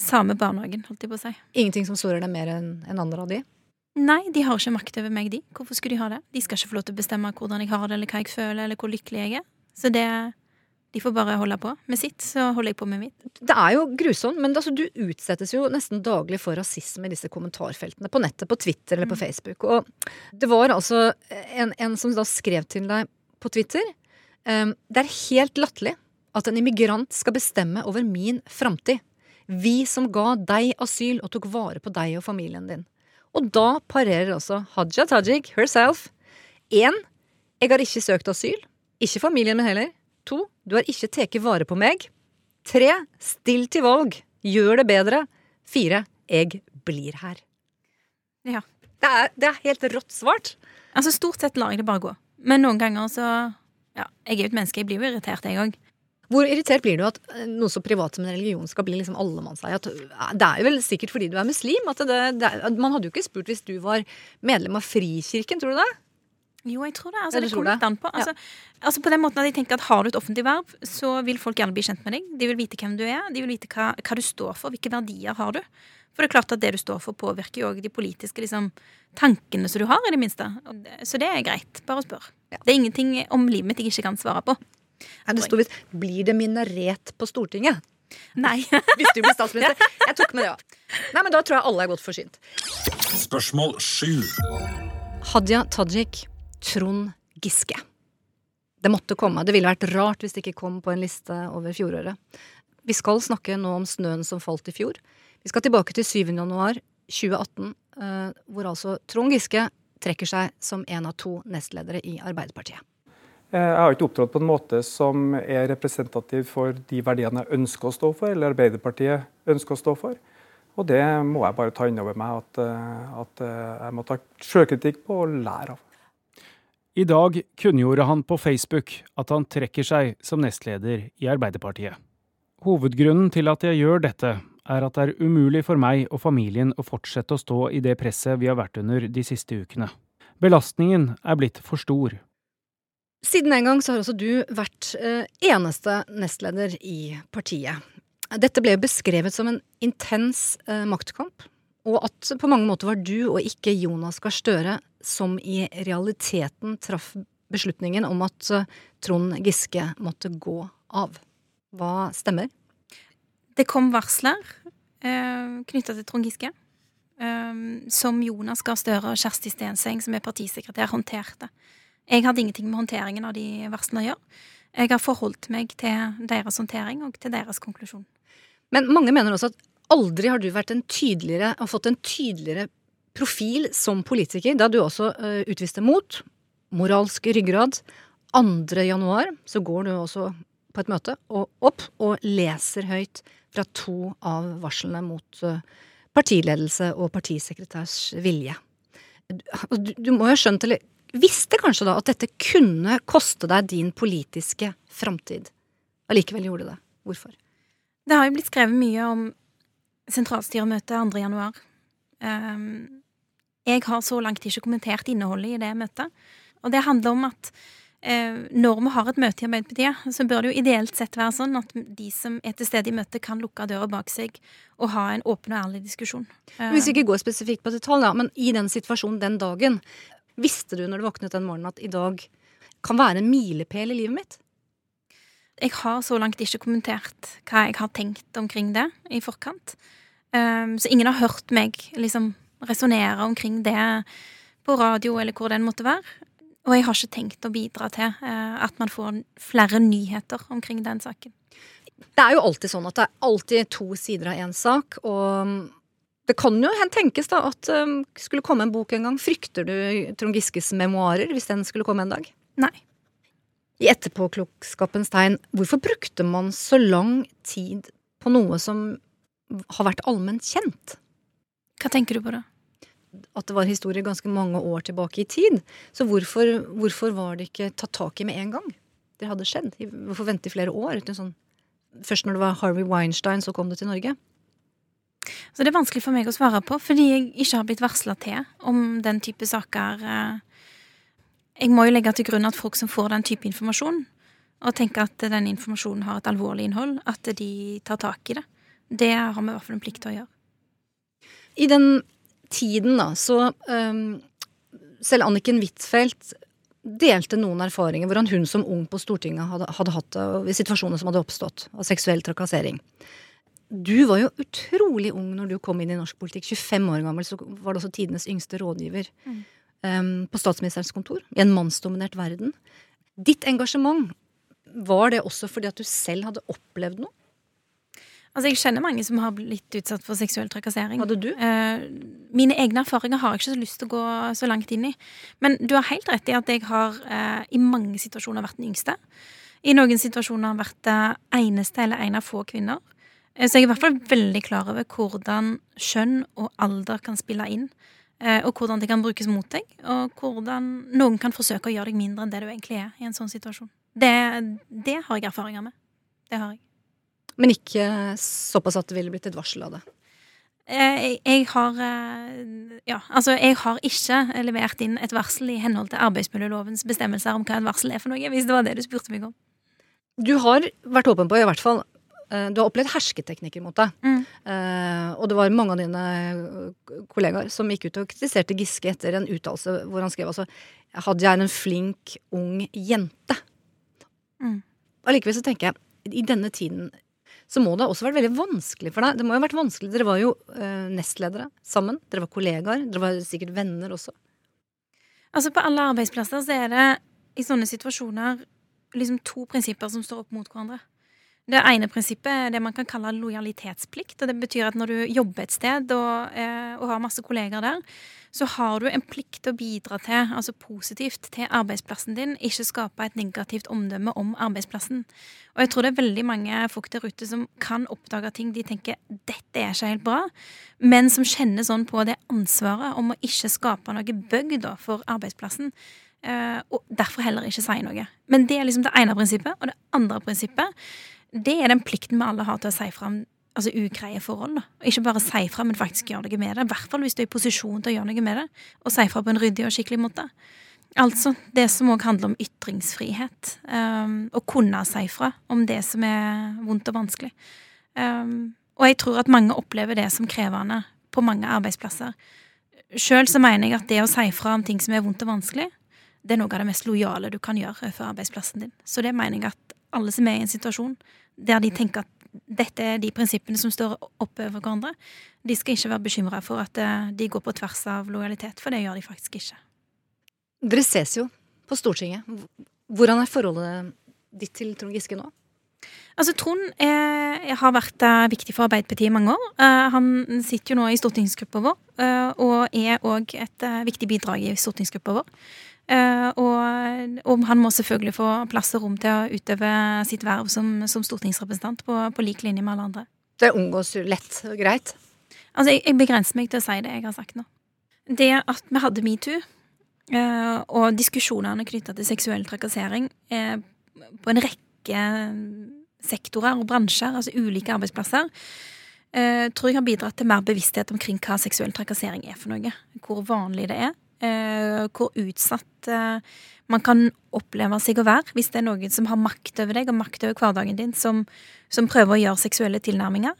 samme barnehagen, holdt jeg på å si. Ingenting som sårer deg mer enn enn andre av de? Nei, de har ikke makt over meg, de. Hvorfor skulle de ha det? De skal ikke få lov til å bestemme hvordan jeg har det, eller hva jeg føler, eller hvor lykkelig jeg er. Så det De får bare holde på med sitt, så holder jeg på med mitt. Det er jo grusomt, men altså, du utsettes jo nesten daglig for rasisme i disse kommentarfeltene på nettet, på Twitter eller på Facebook. Og det var altså en, en som da skrev til deg på Twitter um, Det er helt latterlig at en immigrant skal bestemme over min framtid. Vi som ga deg asyl og tok vare på deg og familien din. Og da parerer også Haja Tajik herself. Én, jeg har ikke søkt asyl. Ikke familien min heller. To, du har ikke tatt vare på meg. Tre, still til valg. Gjør det bedre. Fire, jeg blir her. Ja. Det er, det er helt rått svart. Altså Stort sett lar jeg det bare gå. Men noen ganger så Ja, jeg er jo et menneske, jeg blir jo irritert, jeg òg. Hvor irritert blir du at eh, noe så privat som en religion skal bli liksom allemannseie? Eh, Det er jo vel sikkert fordi du er muslim. At det, det, man hadde jo ikke spurt hvis du var medlem av Frikirken, tror du det? Jo, jeg tror det. Altså, det kommer litt an på. Altså, altså på den måten at jeg tenker at Har du et offentlig verv, så vil folk gjerne bli kjent med deg. De vil vite hvem du er, de vil vite hva, hva du står for, hvilke verdier har du. For det er klart at det du står for, påvirker jo òg de politiske liksom, tankene som du har, i det minste. Så det er greit. Bare spør. Det er ingenting om livet mitt jeg ikke kan svare på. Nei, det sto visst 'Blir det minaret på Stortinget?' Nei. Hvis du blir statsminister. Jeg tok med det, ja. Nei, men Da tror jeg alle er godt forsynt. Spørsmål 7. Hadia Tajik, Trond Giske. Det måtte komme. Det ville vært rart hvis det ikke kom på en liste over fjoråret. Vi skal snakke nå om snøen som falt i fjor. Vi skal tilbake til 7. januar 2018, eh, hvor altså Trond Giske trekker seg som en av to nestledere i Arbeiderpartiet. Eh, Jeg har ikke opptrådt på en måte som er representativ for de verdiene jeg ønsker å stå for, eller Arbeiderpartiet ønsker å stå for. Og det må jeg bare ta inn over meg at, eh, at jeg må ta sjølkritikk på og lære av. I dag kunngjorde han på Facebook at han trekker seg som nestleder i Arbeiderpartiet. Hovedgrunnen til at jeg gjør dette, er at det er umulig for meg og familien å fortsette å stå i det presset vi har vært under de siste ukene. Belastningen er blitt for stor. Siden den gang så har også du vært eh, eneste nestleder i partiet. Dette ble beskrevet som en intens eh, maktkamp, og at på mange måter var du og ikke Jonas Gahr Støre som i realiteten traff beslutningen om at eh, Trond Giske måtte gå av. Hva stemmer? Det kom varsler eh, knytta til Trond Giske. Eh, som Jonas Gahr Støre og Kjersti Stenseng, som er partisekretær, håndterte. Jeg hadde ingenting med håndteringen av de varslene å gjøre. Jeg har forholdt meg til deres håndtering og til deres konklusjon. Men mange mener også at aldri har du vært en tydeligere, og fått en tydeligere profil som politiker, da du også uh, utviste mot, moralsk ryggrad. 2. januar så går du også på et møte og opp og leser høyt fra to av varslene mot eh, partiledelse og partisekretærs vilje. Du, du må jo ha skjønt, eller visste kanskje da, at dette kunne koste deg din politiske framtid. Allikevel gjorde det. Hvorfor? Det har jo blitt skrevet mye om sentralstyremøtet 2. januar. Um, jeg har så langt ikke kommentert innholdet i det møtet. Og det handler om at eh, når vi har et møte i Arbeiderpartiet, så bør det jo ideelt sett være sånn at de som er til stede i møtet, kan lukke døra bak seg og ha en åpen og ærlig diskusjon. Hvis vi ikke går spesifikt på detalj, da, men i den situasjonen den dagen, visste du når du våknet den morgenen at i dag kan være en milepæl i livet mitt? Jeg har så langt ikke kommentert hva jeg har tenkt omkring det i forkant. Um, så ingen har hørt meg liksom resonnere omkring det på radio eller hvor den måtte være. Og jeg har ikke tenkt å bidra til uh, at man får flere nyheter omkring den saken. Det er jo alltid sånn at det er alltid to sider av én sak, og det kan jo tenkes da at um, skulle komme en bok en gang. Frykter du Trond Giskes memoarer hvis den skulle komme en dag? Nei. I etterpåklokskapens tegn, hvorfor brukte man så lang tid på noe som har vært allment kjent? Hva tenker du på da? At det var historie ganske mange år tilbake i tid. Så hvorfor, hvorfor var det ikke tatt tak i med en gang? Det hadde skjedd. Hvorfor vente i flere år? Sånn, først når det var Harvey Weinstein, så kom det til Norge. Så det er vanskelig for meg å svare på, fordi jeg ikke har blitt varsla til om den type saker. Jeg må jo legge til grunn at folk som får den type informasjon, og tenker at den informasjonen har et alvorlig innhold, at de tar tak i det. Det har vi i hvert fall en plikt til å gjøre. I den tiden, da, så um, Selv Anniken Huitfeldt delte noen erfaringer hvordan hun som ung på Stortinget hadde, hadde hatt det, i situasjoner som hadde oppstått av seksuell trakassering. Du var jo utrolig ung når du kom inn i norsk politikk. 25 år gammel, så var du også tidenes yngste rådgiver um, på statsministerens kontor i en mannsdominert verden. Ditt engasjement, var det også fordi at du selv hadde opplevd noe? Altså, Jeg kjenner mange som har blitt utsatt for seksuell trakassering. Hadde du? Eh, mine egne erfaringer har jeg ikke så lyst til å gå så langt inn i. Men du har helt rett i at jeg har eh, i mange situasjoner vært den yngste. I noen situasjoner vært det eneste eller en av få kvinner. Eh, så jeg er i hvert fall veldig klar over hvordan kjønn og alder kan spille inn. Eh, Og hvordan det kan brukes mot deg, og hvordan noen kan forsøke å gjøre deg mindre enn det du egentlig er i en sånn situasjon. Det, det har jeg erfaringer med. Det har jeg. Men ikke såpass at det ville blitt et varsel av det. Eh, Jeg, jeg har eh, Ja, altså, jeg har ikke levert inn et varsel i henhold til arbeidsmiljølovens bestemmelser om hva et varsel er for noe, hvis det var det du spurte meg om. Du har vært åpen på, i hvert fall Du har opplevd hersketeknikker mot deg. Mm. Uh, og det var mange av dine eh, kollegaer som gikk ut og kritiserte Giske etter en uttalelse hvor han skrev altså Hadia er en flink, ung jente. Mm. Allikevel så tenker jeg, i denne tiden så må det også vært veldig vanskelig for deg. Det må jo ha vært vanskelig. Dere var jo uh, nestledere sammen. Dere var kollegaer. Dere var sikkert venner også. Altså, på alle arbeidsplasser så er det i sånne situasjoner liksom to prinsipper som står opp mot hverandre. Det ene prinsippet er det man kan kalle lojalitetsplikt. og Det betyr at når du jobber et sted og, eh, og har masse kolleger der, så har du en plikt til å bidra til, altså positivt til arbeidsplassen din, ikke skape et negativt omdømme om arbeidsplassen. Og jeg tror det er veldig mange folk der ute som kan oppdage ting de tenker dette er ikke helt bra, men som kjenner sånn på det ansvaret om å ikke skape noe bug for arbeidsplassen. eh, og derfor heller ikke si noe. Men det er liksom det ene prinsippet. Og det andre prinsippet det er den plikten vi alle har til å si fra om altså, ugreie forhold. Ikke bare si fra, men faktisk gjøre noe med det. I hvert fall hvis du er i posisjon til å gjøre noe med det. Og si fra på en ryddig og skikkelig måte. Altså det som òg handler om ytringsfrihet. Um, å kunne si fra om det som er vondt og vanskelig. Um, og jeg tror at mange opplever det som krevende på mange arbeidsplasser. Sjøl så mener jeg at det å si fra om ting som er vondt og vanskelig, det er noe av det mest lojale du kan gjøre overfor arbeidsplassen din. Så det mener jeg at alle som er i en situasjon der de tenker at dette er de prinsippene som står oppover hverandre, de skal ikke være bekymra for at eh, de går på tvers av lojalitet, for det gjør de faktisk ikke. Dere ses jo på Stortinget. Hvordan er forholdet ditt til Trond Giske nå? Altså, Trond eh, har vært eh, viktig for Arbeiderpartiet i mange år. Eh, han sitter jo nå i stortingsgruppa vår, og er òg et viktig bidrag i stortingsgruppa vår. Eh, og, og han må selvfølgelig få plass og rom til å utøve sitt verv som, som stortingsrepresentant på, på lik linje med alle andre. Det omgås jo lett og greit. Altså, jeg, jeg begrenser meg til å si det jeg har sagt nå. Det at vi hadde metoo, eh, og diskusjonene knytta til seksuell trakassering eh, på en rekke sektorer og bransjer, altså ulike arbeidsplasser, tror jeg har bidratt til mer bevissthet omkring hva seksuell trakassering er for noe. Hvor vanlig det er. Eh, hvor utsatt eh, man kan oppleve seg å være hvis det er noen som har makt over deg og makt over hverdagen din, som, som prøver å gjøre seksuelle tilnærminger.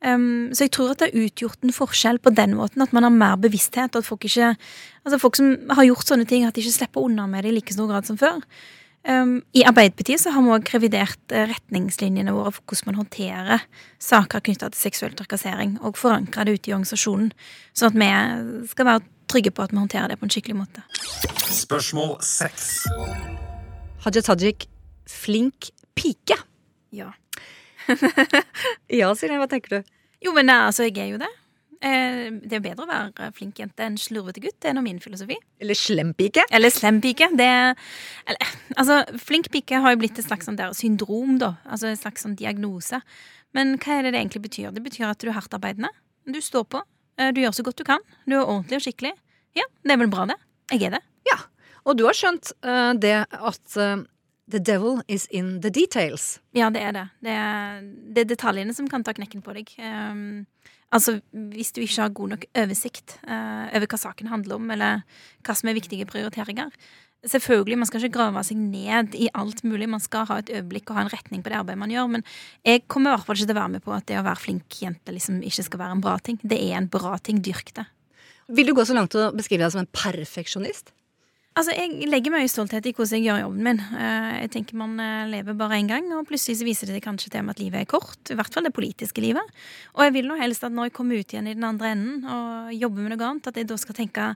Um, så jeg tror at det har utgjort en forskjell på den måten, at man har mer bevissthet. At folk ikke Altså folk som har gjort sånne ting, at de ikke slipper unna med det i like stor grad som før. Um, I Arbeiderpartiet så har vi også revidert eh, retningslinjene våre for hvordan man håndterer saker knytta til seksuell trakassering, og forankra det ute i organisasjonen, sånn at vi skal være trygge på at vi håndterer det på en skikkelig måte. Spørsmål 6. Haja Tajik, flink pike. Ja. Ja, Silje, hva tenker du? Jo, men eh, altså, jeg er jo det. Eh, det er bedre å være flink jente enn slurvete gutt. Det er nå min filosofi. Eller slem pike? Eller slem pike. Det eller, Altså, flink pike har jo blitt et slags sånn der syndrom, da. Altså en slags sånn diagnose. Men hva er det det egentlig betyr? Det betyr at du er hardtarbeidende. Du står på. Eh, Du gjør så godt du kan. Du er ordentlig og skikkelig. Ja, det er vel bra, det. Jeg er det. Ja. Og du har skjønt uh, det at uh, the devil is in the details. Ja, det er det. Det er, det er detaljene som kan ta knekken på deg. Um, altså, hvis du ikke har god nok oversikt uh, over hva saken handler om, eller hva som er viktige prioriteringer. Selvfølgelig, Man skal ikke grave seg ned i alt mulig. Man skal ha et øyeblikk og ha en retning på det arbeidet man gjør. Men jeg kommer i hvert fall ikke til å være med på at det å være flink jente liksom ikke skal være en bra ting. Det er en bra ting. Dyrk det. Vil du gå så langt til å beskrive deg som en perfeksjonist? Altså, Jeg legger mye stolthet i hvordan jeg gjør jobben min. Eh, Jeg tenker Man eh, lever bare én gang, og plutselig så viser det seg kanskje til meg at livet er kort. I hvert fall det politiske livet. Og jeg vil nå helst at når jeg kommer ut igjen i den andre enden og jobber med noe annet, at jeg da skal tenke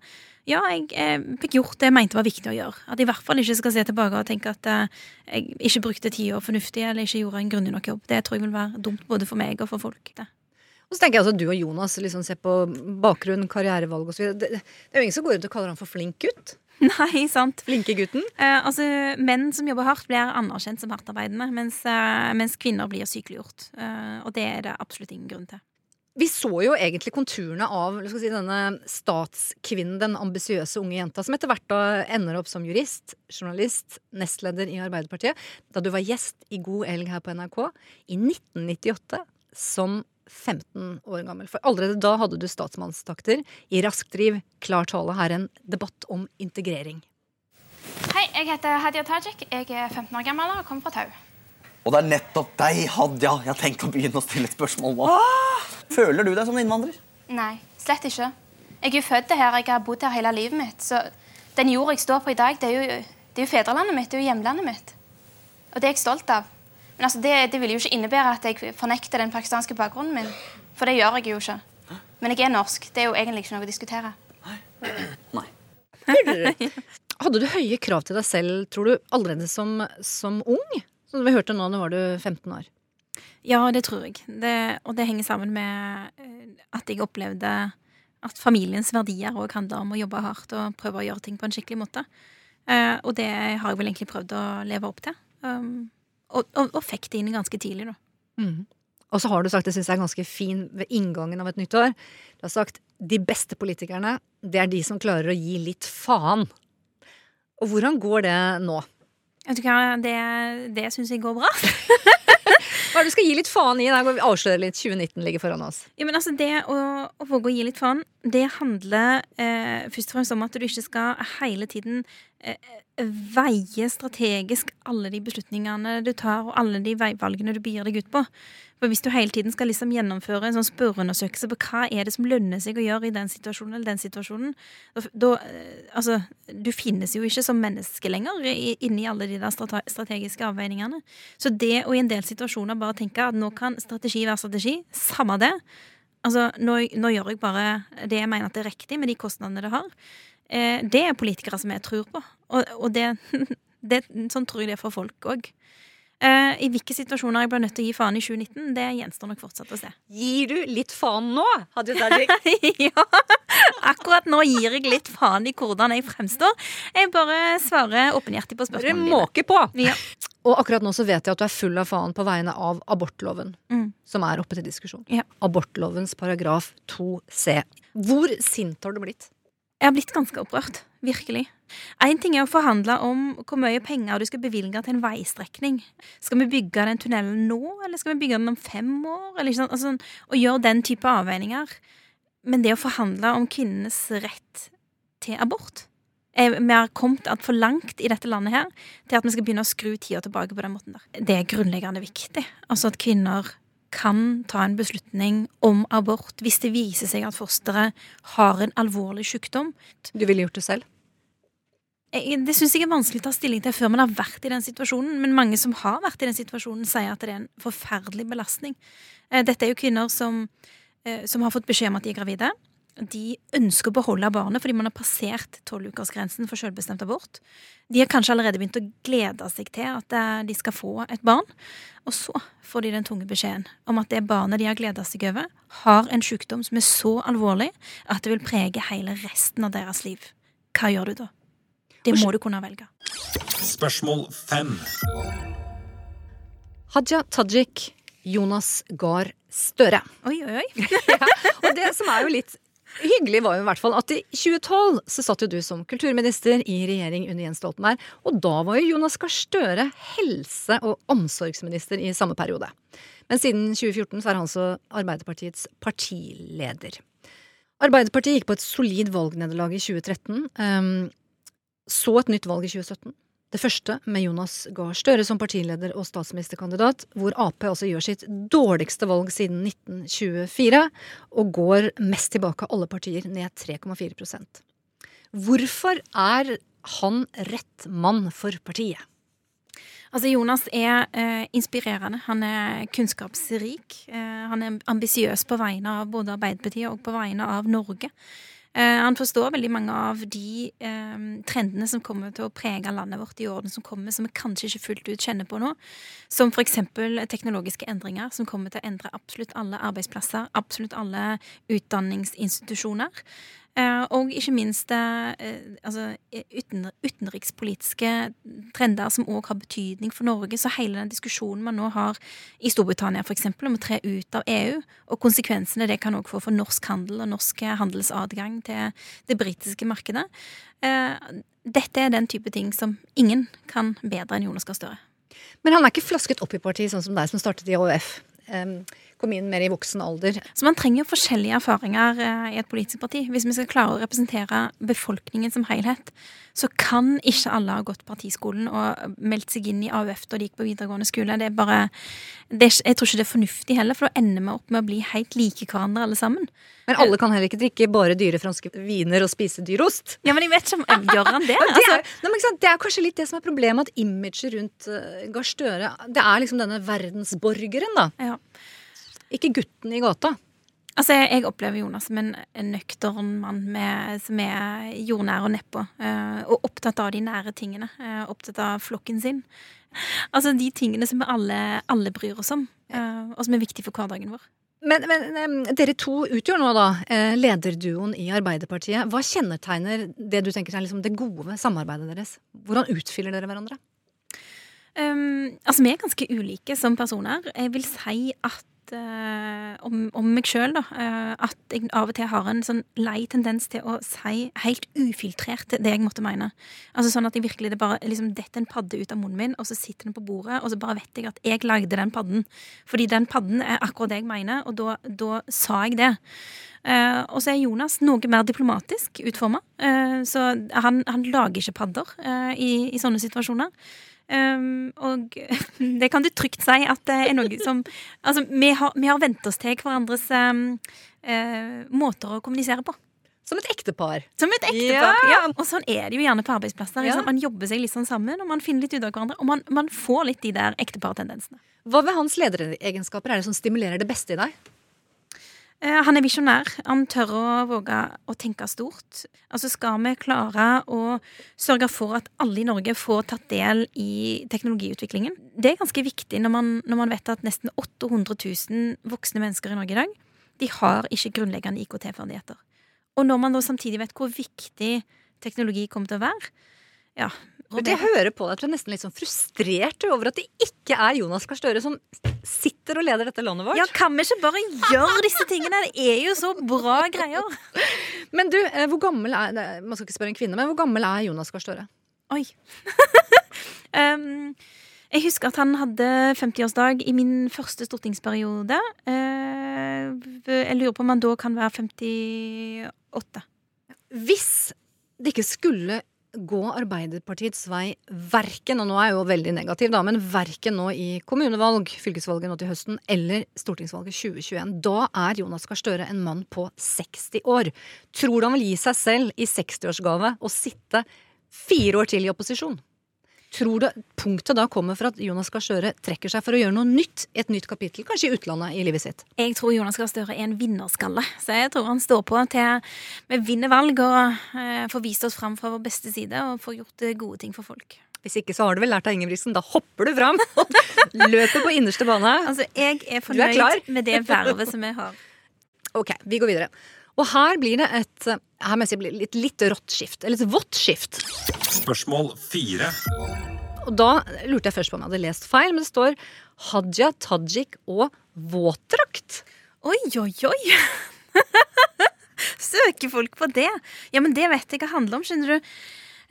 ja, jeg, eh, fikk gjort det jeg mente var viktig å gjøre. At jeg i hvert fall ikke skal se tilbake og tenke at eh, jeg ikke brukte tida fornuftig eller ikke gjorde en grundig nok jobb. Det tror jeg vil være dumt både for meg og for folk. Det. Og så tenker jeg at du og Jonas liksom ser på bakgrunn, karrierevalg osv. Det, det er jo ingen som går rundt og kaller han for flink gutt. Nei, sant. Flinke gutten. Eh, altså, Menn som jobber hardt, blir anerkjent som hardtarbeidende, mens, eh, mens kvinner blir sykeliggjort. Eh, og det er det absolutt ingen grunn til. Vi så jo egentlig konturene av si, denne statskvinnen, den ambisiøse unge jenta, som etter hvert da ender opp som jurist, journalist, nestleder i Arbeiderpartiet. Da du var gjest i God elg her på NRK i 1998 som 15 år gammel. For allerede da hadde du statsmannstakter i rask driv, klar tale. Her en debatt om integrering. Hei, jeg heter Hadia Tajik. Jeg er 15 år gammel og kommer fra Tau. Og det er nettopp deg, Hadia, jeg har tenkt å begynne å stille spørsmål nå. Føler du deg som innvandrer? Nei, slett ikke. Jeg er jo født her, jeg har bodd her hele livet mitt. Så den jorda jeg står på i dag, det er jo, det er jo fedrelandet mitt, det er jo hjemlandet mitt. Og det er jeg stolt av. Men altså, det, det vil jo ikke innebære at jeg fornekter den pakistanske bakgrunnen min. For det gjør jeg jo ikke. Men jeg er norsk. Det er jo egentlig ikke noe å diskutere. Nei. Hadde du høye krav til deg selv, tror du, allerede som, som ung? Som vi hørte nå, nå var du 15 år. Ja, det tror jeg. Det, og det henger sammen med eh, at jeg opplevde at familiens verdier òg handler om å jobbe hardt og prøve å gjøre ting på en skikkelig måte. Eh, og det har jeg vel egentlig prøvd å leve opp til. Um, og, og, og fikk det inn ganske tidlig, da. Mm. Og så har du sagt, det syns jeg er ganske fin ved inngangen av et nytt år, du har sagt de beste politikerne, det er de som klarer å gi litt faen. Og hvordan går det nå? Vet du hva, det, det syns jeg går bra. Hva er det du skal gi litt faen i? Der vi avslører litt 2019 ligger foran oss. Ja, men altså Det å, å våge å gi litt faen, det handler eh, først og fremst om at du ikke skal hele tiden eh, veie strategisk alle de beslutningene du tar, og alle de veivalgene du begir deg ut på. For Hvis du hele tiden skal liksom gjennomføre en sånn spørreundersøkelse på hva er det som lønner seg å gjøre i den situasjonen eller den situasjonen, da, eh, Altså, du finnes jo ikke som menneske lenger inni alle de der strategiske avveiningene. Så det å i en del situasjoner bare tenke at nå kan strategi være strategi, samme det. Altså, nå, nå gjør jeg bare det jeg mener at det er riktig med de kostnadene det har. Eh, det er politikere som jeg tror på. Og, og det, det, sånn tror jeg det er for folk òg. Eh, I hvilke situasjoner jeg ble nødt til å gi faen i 2019, det gjenstår nok fortsatt å se. Gir du litt faen nå? Hadia Tajik? ja, akkurat nå gir jeg litt faen i hvordan jeg fremstår. Jeg bare svarer åpenhjertig på Bare Dere måker på. Ja. Og akkurat nå så vet jeg at du er full av faen på vegne av abortloven, Mm. som er oppe til diskusjon. Ja. Abortlovens paragraf 2c. Hvor sint har du blitt? Jeg har blitt ganske opprørt. Virkelig. Én ting er å forhandle om hvor mye penger du skal bevilge til en veistrekning. Skal vi bygge den tunnelen nå, eller skal vi bygge den om fem år? Eller, ikke altså, og gjøre den type avveininger. Men det å forhandle om kvinnenes rett til abort Vi har kommet altfor langt i dette landet her til at vi skal begynne å skru tida tilbake på den måten der. Det er grunnleggende viktig. Altså at kvinner kan ta en beslutning om abort hvis det viser seg at fosteret har en alvorlig sykdom. Du ville gjort det selv? Det syns jeg er vanskelig å ta stilling til før man har vært i den situasjonen. Men mange som har vært i den situasjonen, sier at det er en forferdelig belastning. Eh, Dette er jo kvinner som, eh, som har fått beskjed om at de er gravide. De ønsker å beholde barnet fordi man har passert tolvukersgrensen for selvbestemt abort. De har kanskje allerede begynt å glede seg til at eh, de skal få et barn. Og så får de den tunge beskjeden om at det barnet de har gleda seg over, har en sykdom som er så alvorlig at det vil prege hele resten av deres liv. Hva gjør du da? Det må du kunne velge. Spørsmål fem. Hadia Tajik, Jonas Gahr Støre. Oi, oi, oi. Og det som er jo litt hyggelig, var jo i hvert fall at i 2012 så satt jo du som kulturminister i regjering under Jens Stoltenberg, og da var jo Jonas Gahr Støre helse- og omsorgsminister i samme periode. Men siden 2014 så er han så Arbeiderpartiets partileder. Arbeiderpartiet gikk på et solid valgnederlag i 2013. Um, så et nytt valg i 2017. Det første med Jonas Gahr Støre som partileder og statsministerkandidat, hvor Ap altså gjør sitt dårligste valg siden 1924, og går mest tilbake av alle partier, ned 3,4% Hvorfor er han rett mann for partiet? Altså, Jonas er eh, inspirerende. Han er kunnskapsrik. Eh, han er ambisiøs på vegne av både Arbeiderpartiet og på vegne av Norge. Eh, han forstår veldig mange av de eh, trendene som kommer til å prege landet vårt i årene som kommer, som vi kanskje ikke fullt ut kjenner på nå. Som f.eks. teknologiske endringer, som kommer til å endre absolutt alle arbeidsplasser, absolutt alle utdanningsinstitusjoner. Eh, og ikke minst eh, altså, utenrikspolitiske trender som òg har betydning for Norge. Så hele den diskusjonen man nå har i Storbritannia for eksempel, om å tre ut av EU, og konsekvensene det kan òg få for norsk handel og norsk handelsadgang til det britiske markedet. Eh, dette er den type ting som ingen kan bedre enn Jonas Gahr Støre. Men han er ikke flasket opp i partiet, sånn som deg som startet i AUF. Kom inn mer i voksen alder. Så man trenger forskjellige erfaringer eh, i et politisk parti. Hvis vi skal klare å representere befolkningen som helhet, så kan ikke alle ha gått partiskolen og meldt seg inn i AUF da de gikk på videregående skole. Det er bare, det er, jeg tror ikke det er fornuftig heller, for da ender vi opp med å bli helt like hverandre alle sammen. Men alle kan heller ikke drikke bare dyre franske viner og spise dyr ost. Ja, men jeg vet ikke om Gjør han det? Altså. det, Altså, er, ikke sant, det er kanskje litt det som er problemet, at imaget rundt uh, Gahr Støre Det er liksom denne verdensborgeren, da. Ja. Ikke gutten i gata. Altså, jeg, jeg opplever Jonas som en, en nøktern mann med, som er jordnær og nedpå. eh, og opptatt av de nære tingene. eh, opptatt av flokken sin. Altså de tingene som vi alle, alle bryr oss om, eh, og som er viktige for hverdagen vår. Men, men dere to utgjør nå da lederduoen i Arbeiderpartiet. Hva kjennetegner det du tenker er liksom det gode samarbeidet deres? Hvordan utfyller dere hverandre? Um, altså, vi er ganske ulike som personer. Jeg vil si at eh, om, om meg sjøl, da. eh, at jeg av og til har en sånn lei tendens til å si helt ufiltrert det jeg måtte mene. Altså sånn at jeg virkelig det bare liksom detter en padde ut av munnen min, og så sitter den på bordet, og så bare vet jeg at jeg lagde den padden. Fordi den padden er akkurat det jeg mener, og da, da sa jeg det. Uh, og så er Jonas noe mer diplomatisk utforma. så han, han lager ikke padder i, i sånne situasjoner. Um, og det kan du trygt si at det er noe som Altså, vi har, vi har vent oss til hverandres um, uh, måter å kommunisere på. Som et ektepar. Som et ektepar, Ja. ja. Og sånn er det jo gjerne på arbeidsplasser. Ja. Man jobber seg litt sånn sammen, og man finner litt ut av hverandre. Og man, man får litt de der ektepartendensene. Hva ved hans lederegenskaper er det som stimulerer det beste i deg? Eh, Han er visjonær. Han tør å våge å tenke stort. Altså Skal vi klare å sørge for at alle i Norge får tatt del i teknologiutviklingen Det er ganske viktig når man, når man vet at nesten 800 000 voksne mennesker i Norge i dag De har ikke grunnleggende IKT-ferdigheter. Og når man da samtidig vet hvor viktig teknologi kommer til å være Ja. Vet Jeg hører på deg at du er nesten litt sånn frustrert over at det ikke er Jonas Gahr Støre som sitter og leder dette landet vårt. Ja, kan vi ikke bare gjøre disse tingene? Det er jo så bra greier. Men du, eh, hvor gammel er Man skal ikke spørre en kvinne, men hvor gammel er Jonas Gahr Støre? Oi. um, jeg husker at han hadde 50-årsdag i min første stortingsperiode. Uh, jeg lurer på om han da kan være 58. Hvis det ikke skulle gå Arbeiderpartiets vei verken, og nå er jeg jo veldig negativ, da, men verken nå i kommunevalg, fylkesvalget nå til høsten, eller stortingsvalget 2021, da er Jonas Gahr Støre en mann på 60 år. Tror du han vil gi seg selv i 60-årsgave å sitte fire år til i opposisjon? Tror du punktet da kommer for at Jonas Gahr Støre trekker seg for å gjøre noe nytt et nytt kapittel, kanskje i utlandet i livet sitt? Jeg tror Jonas Gahr Støre er en vinnerskalle. Så jeg tror han står på til vi vinner valg og eh, får vist oss fram fra vår beste side og får gjort eh, gode ting for folk. Hvis ikke så har du vel lært av Ingebrigtsen. Da hopper du fram og løper på innerste bane. Altså, jeg er fornøyd er med det vervet som jeg har. Ok, vi går videre. Og her blir det et her må jeg si, blir litt, litt rått skift. Eller et vått skift. Spørsmål fire. Og da lurte jeg først på om jeg hadde lest feil, men det står Hadia Tajik og våtdrakt. Oi, oi, oi! Søker folk på det? Ja, men det vet jeg hva det handler om, skjønner du.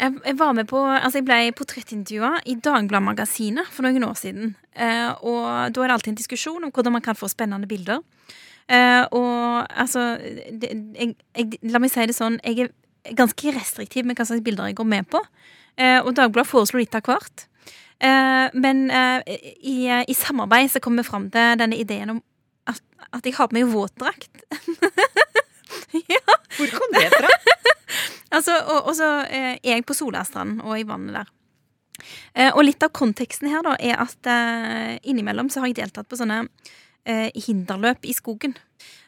Jeg, jeg var med på, altså jeg ble portrettintervjua i Dagbladet-magasinet for noen år siden. Eh, og da er det alltid en diskusjon om hvordan man kan få spennende bilder. Eh, og altså det, jeg, jeg, La meg si det sånn, jeg er ganske restriktiv med hva slags bilder jeg går med på. Eh, og Dagbladet foreslo litt av hvert. Eh, men i, i samarbeid så kom vi fram til denne ideen om at, at jeg har på meg våtdrakt. ja. Hvor kom det fra? altså, og, og så er jeg på Solastrand og i vannet der. Eh, og litt av konteksten her da er at innimellom så har jeg deltatt på sånne hinderløp i skogen.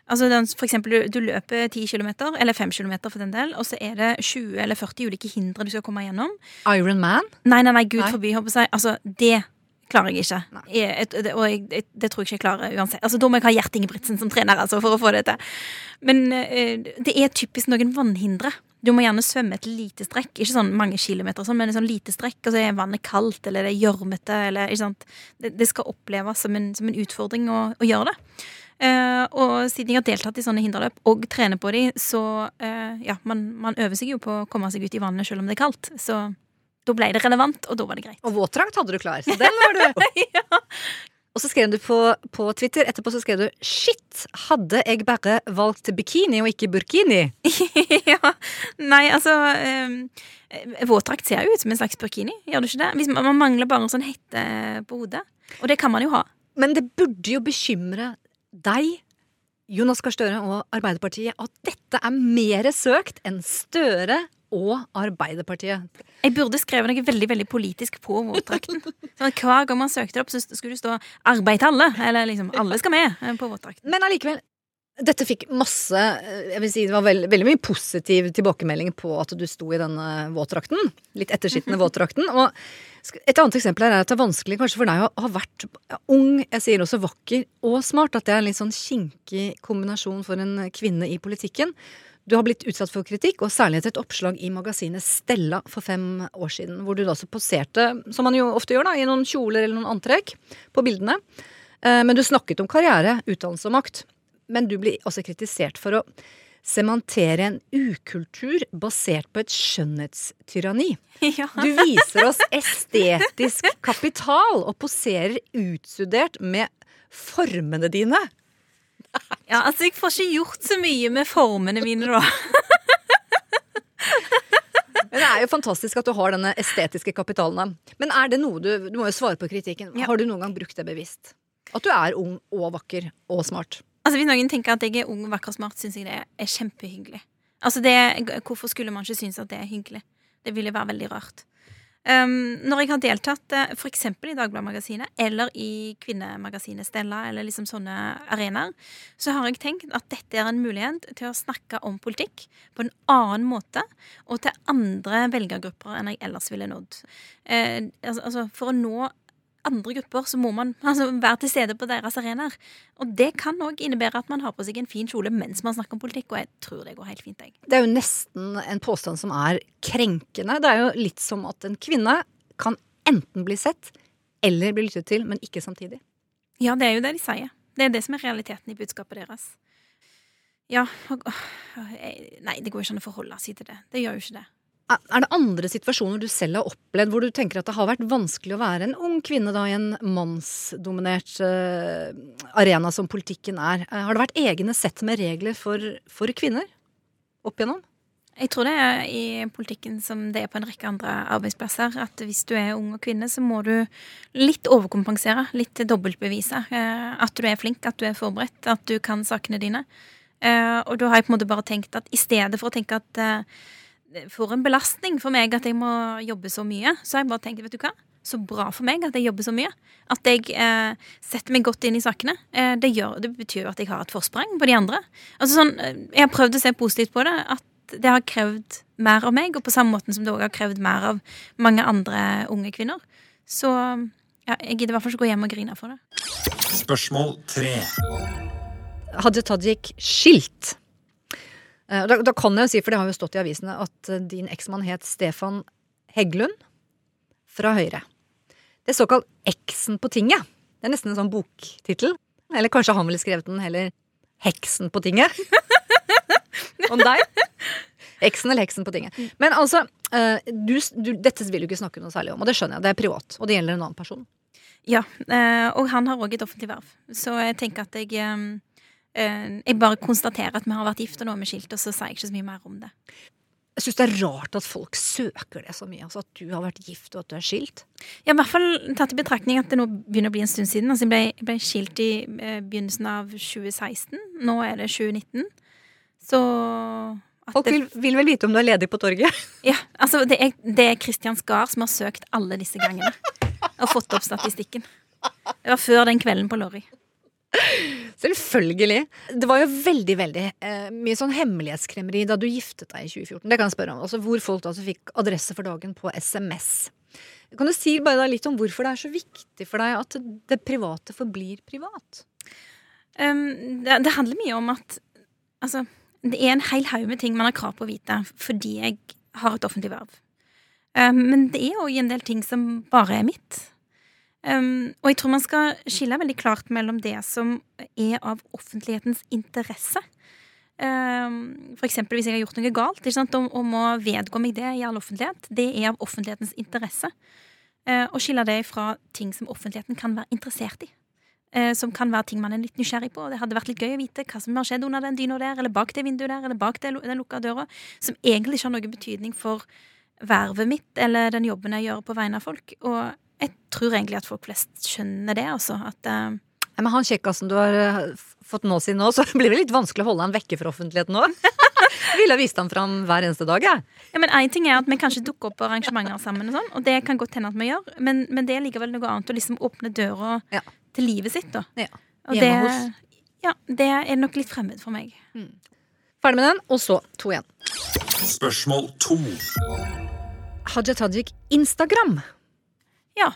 Altså For eksempel du, du løper 10 km, eller 5 km for den del, og så er det 20 eller 40 ulike hindre du skal komme gjennom. Iron Man? Nei, nei, nei, gud Nei. forby. Håper jeg. Altså, det klarer jeg ikke. Jeg, det- og jeg, det, det tror jeg ikke jeg klarer uansett. Altså, Da må jeg ha Gjert Ingebrigtsen som trener altså, for å få det til. Men eh, det er typisk noen vannhindre. Du må gjerne svømme et lite strekk, ikke sånn mange kilometer, sånn, men et sånn lite strekk, og så er vannet kaldt, eller det er gjørmete. Det, det skal oppleves som en, som en utfordring å, å gjøre det. Eh, og siden jeg har deltatt i sånne hinderløp og trener på de, så eh, ja, man, man øver seg jo på å komme seg ut i vannet selv om det er kaldt. Så da ble det relevant, og da var det greit. Og våtdrakt hadde du klar, så den var du. Og så skrev du på, på Twitter etterpå så skrev du 'shit, hadde jeg bare valgt bikini og ikke burkini'? ja. Nei, altså um, Våtdrakt ser jo ut som en slags burkini, gjør du ikke det? Hvis man, man mangler bare en sånn hette på hodet. Og det kan man jo ha. Men det burde jo bekymre deg, Jonas Gahr Støre og Arbeiderpartiet, at dette er mer søkt enn Støre og Arbeiderpartiet. Jeg burde skrevet noe veldig veldig politisk på våtdrakten. Sånn Hver gang man søkte opp, så skulle det stå 'arbeid til alle'. Eller liksom 'alle skal med' eh, på våtdrakten. Men allikevel, dette fikk masse eh, Jeg vil si det var veldig, veldig mye positiv tilbakemelding på at du sto i denne våtdrakten. Litt ettersittende våtdrakten. Og et annet eksempel er at det er vanskelig kanskje for deg å ha vært ung, jeg sier også vakker og smart. At det er en litt sånn kinkig kombinasjon for en kvinne i politikken. Du har blitt utsatt for kritikk, og særlig etter et oppslag i magasinet Stella for fem år siden, hvor du da så poserte, som man jo ofte gjør, da, i noen kjoler eller noen antrekk på bildene. Eh, Men du snakket om karriere, utdannelse og makt. Men du blir også kritisert for å sementere en ukultur basert på et skjønnhetstyranni. Ja. Du viser oss estetisk kapital og poserer utstudert med formene dine. Ja, altså, jeg får ikke gjort så mye med formene mine, da. Men Det er jo fantastisk at du har denne estetiske kapitalen. Men er det noe du Du må jo svare på kritikken. Har du noen gang brukt det bevisst? At du er ung og vakker og smart? Altså, Hvis noen tenker at jeg er ung, vakker og smart, syns jeg det er kjempehyggelig. Altså, det, Hvorfor skulle man ikke synes at det er hyggelig? Det ville være veldig rart. Um, når jeg har deltatt eh, eksempel i Dagbladet-magasinet eller i Kvinnemagasinet Stella, eller liksom sånne arenaer, så har jeg tenkt at dette er en mulighet til å snakke om politikk på en annen måte, og til andre velgergrupper enn jeg ellers ville nådd. Uh, altså, for å nå andre grupper så må man altså, være til stede på deres arenaer. Og det kan òg innebære at man har på seg en fin kjole mens man snakker om politikk, og jeg tror det går helt fint. Jeg. Det er jo nesten en påstand som er krenkende. Det er jo litt som at en kvinne kan enten bli sett eller bli lyttet til, men ikke samtidig. Ja, det er jo det de sier. Det er det som er realiteten i budskapet deres. Ja Nei, det går ikke an å forholde seg til det. Det gjør jo ikke det. Er det andre situasjoner du selv har opplevd hvor du tenker at det har vært vanskelig å være en ung kvinne da i en mannsdominert uh, arena som politikken er? Uh, har det vært egne sett med regler for, for kvinner opp igjennom? Jeg tror det er i politikken som det er på en rekke andre arbeidsplasser. At hvis du er ung og kvinne, så må du litt overkompensere. Litt dobbeltbevise. eh, At du er flink, at du er forberedt, at du kan sakene dine. Eh, Og da har jeg på en måte bare tenkt at i stedet for å tenke at for en belastning for meg at jeg må jobbe så mye, så jeg bare tenkt vet du hva? Så bra for meg at jeg jobber så mye. At jeg eh, setter meg godt inn i sakene. Eh, det, gjør, det betyr jo at jeg har et forsprang på de andre. Altså sånn, eh, Jeg har prøvd å se positivt på det. At det har krevd mer av meg, og på samme måten som det òg har krevd mer av mange andre unge kvinner. Så ja, jeg gidder i hvert fall ikke gå hjem og grine for det. Spørsmål tre. Hadde Tajik skilt. Eh, Da, da kan jeg jo si, for det har jo stått i avisene, at eh, din eksmann het Stefan Heggelund fra Høyre. Det er såkalt Eksen på tinget. Det er nesten en sånn boktittel. Eller kanskje han ville skrevet den heller Heksen på tinget. Om deg. Eksen eller heksen på tinget. Men altså, eh, du, du, dette vil du ikke snakke noe særlig om, og det skjønner jeg. Det er privat, og det gjelder en annen person. Ja, og han har òg et offentlig verv. Så jeg tenker at jeg Jeg bare konstaterer at vi har vært gift, og nå er vi skilt, og så sier jeg ikke så mye mer om det. Jeg syns det er rart at folk søker det så mye. Altså At du har vært gift og at du er skilt. Ja, i hvert fall tatt i betraktning at det nå begynner å bli en stund siden. Altså, jeg ble, jeg ble skilt i eh, begynnelsen av 2016. Nå er det 2019. Så at Folk vil, vil vel vite om du er ledig på torget? Ja, altså det er, det er Christian Skar som har søkt alle disse gangene. Og fått opp statistikken. Det var før den kvelden på Lorry. Selvfølgelig. Det var jo veldig veldig eh, mye sånn hemmelighetskremmeri da du giftet deg i 2014. Det kan jeg spørre om. Altså Hvor folk da altså fikk adresse for dagen på SMS. Kan du si bare da litt om hvorfor det er så viktig for deg at det private forblir privat? Um, det, det handler mye om at altså, det er en hel haug med ting man har krav på å vite fordi jeg har et offentlig verv. Um, men det er òg en del ting som bare er mitt. Um, og jeg tror man skal skille veldig klart mellom det som er av offentlighetens interesse. Um, eksempel hvis jeg har gjort noe galt, ikke om og må vedgå meg det i all offentlighet. Det er av offentlighetens interesse. Uh, og skille det fra ting som offentligheten kan være interessert i. Uh, som kan være ting man er litt nysgjerrig på. Det hadde vært litt gøy å vite hva som har skjedd under den dyna der, eller bak det vinduet der, eller bak det, den lukka døra, som egentlig ikke har noen betydning for vervet mitt eller den jobben jeg gjør på vegne av folk. Og jeg tror egentlig at folk flest skjønner det, altså. At uh, Ja, men han kjekkasen du har eh, fått nå sin nå, så blir det litt vanskelig å holde han vekke fra offentligheten nå. Ville ha vist ham fram hver eneste dag, jeg. Ja, men en ting er at Vi kanskje dukker opp på arrangementer sammen, og sånn, og det kan godt hende at vi gjør, men, men det er likevel noe annet å liksom åpne døra til livet sitt. da. Og det, ja, det er nok litt fremmed for meg. Ferdig med den, og så to igjen. Spørsmål to. Haja Tajik Instagram. Ja.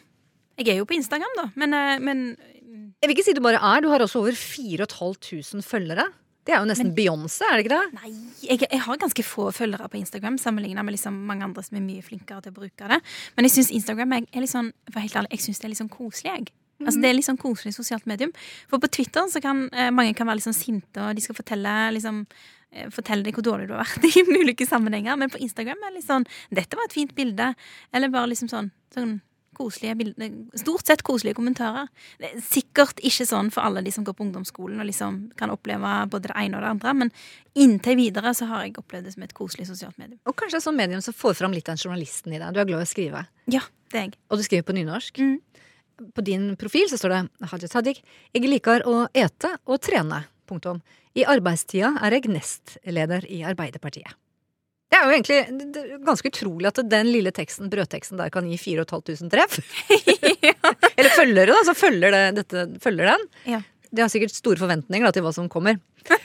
Jeg er jo på Instagram, da, men, eh, men Jeg vil ikke si du bare er, du har også over 4500 følgere. Det er jo nesten Beyoncé, er det ikke det? Nei, jeg, jeg har ganske få følgere på Instagram sammenlignet med liksom mange andre som er mye flinkere til å bruke det. Men jeg syns Instagram er, er litt sånn, for helt ærlig, jeg synes det er litt sånn koselig. Jeg. Altså, det er litt sånn koselig sosialt medium. For på Twitter så kan eh, mange kan være litt sånn sinte, og de skal fortelle liksom eh, Fortelle deg hvor dårlig du har vært i ulike sammenhenger. Men på Instagram er det litt sånn 'Dette var et fint bilde.' Eller bare liksom sånn, sånn koselige bilder. Stort sett koselige kommentarer. Det er sikkert ikke sånn for alle de som går på ungdomsskolen og liksom kan oppleve både det ene og det andre, men inntil videre så har jeg opplevd det som et koselig sosialt medium. Og kanskje et sånt medium som får fram litt av journalisten i deg. Du er glad i å skrive. Ja, det er jeg. Og du skriver på nynorsk. På din profil så står det Haja Tajik. Jeg liker å ete og trene. Punktum. I arbeidstida er jeg nestleder i Arbeiderpartiet. Er jo egentlig ganske utrolig at den lille teksten, brødteksten der kan gi 4500 treff. Eller følgere, da, Så følger, det, dette, følger den. Ja. De har sikkert store forventninger da, til hva som kommer.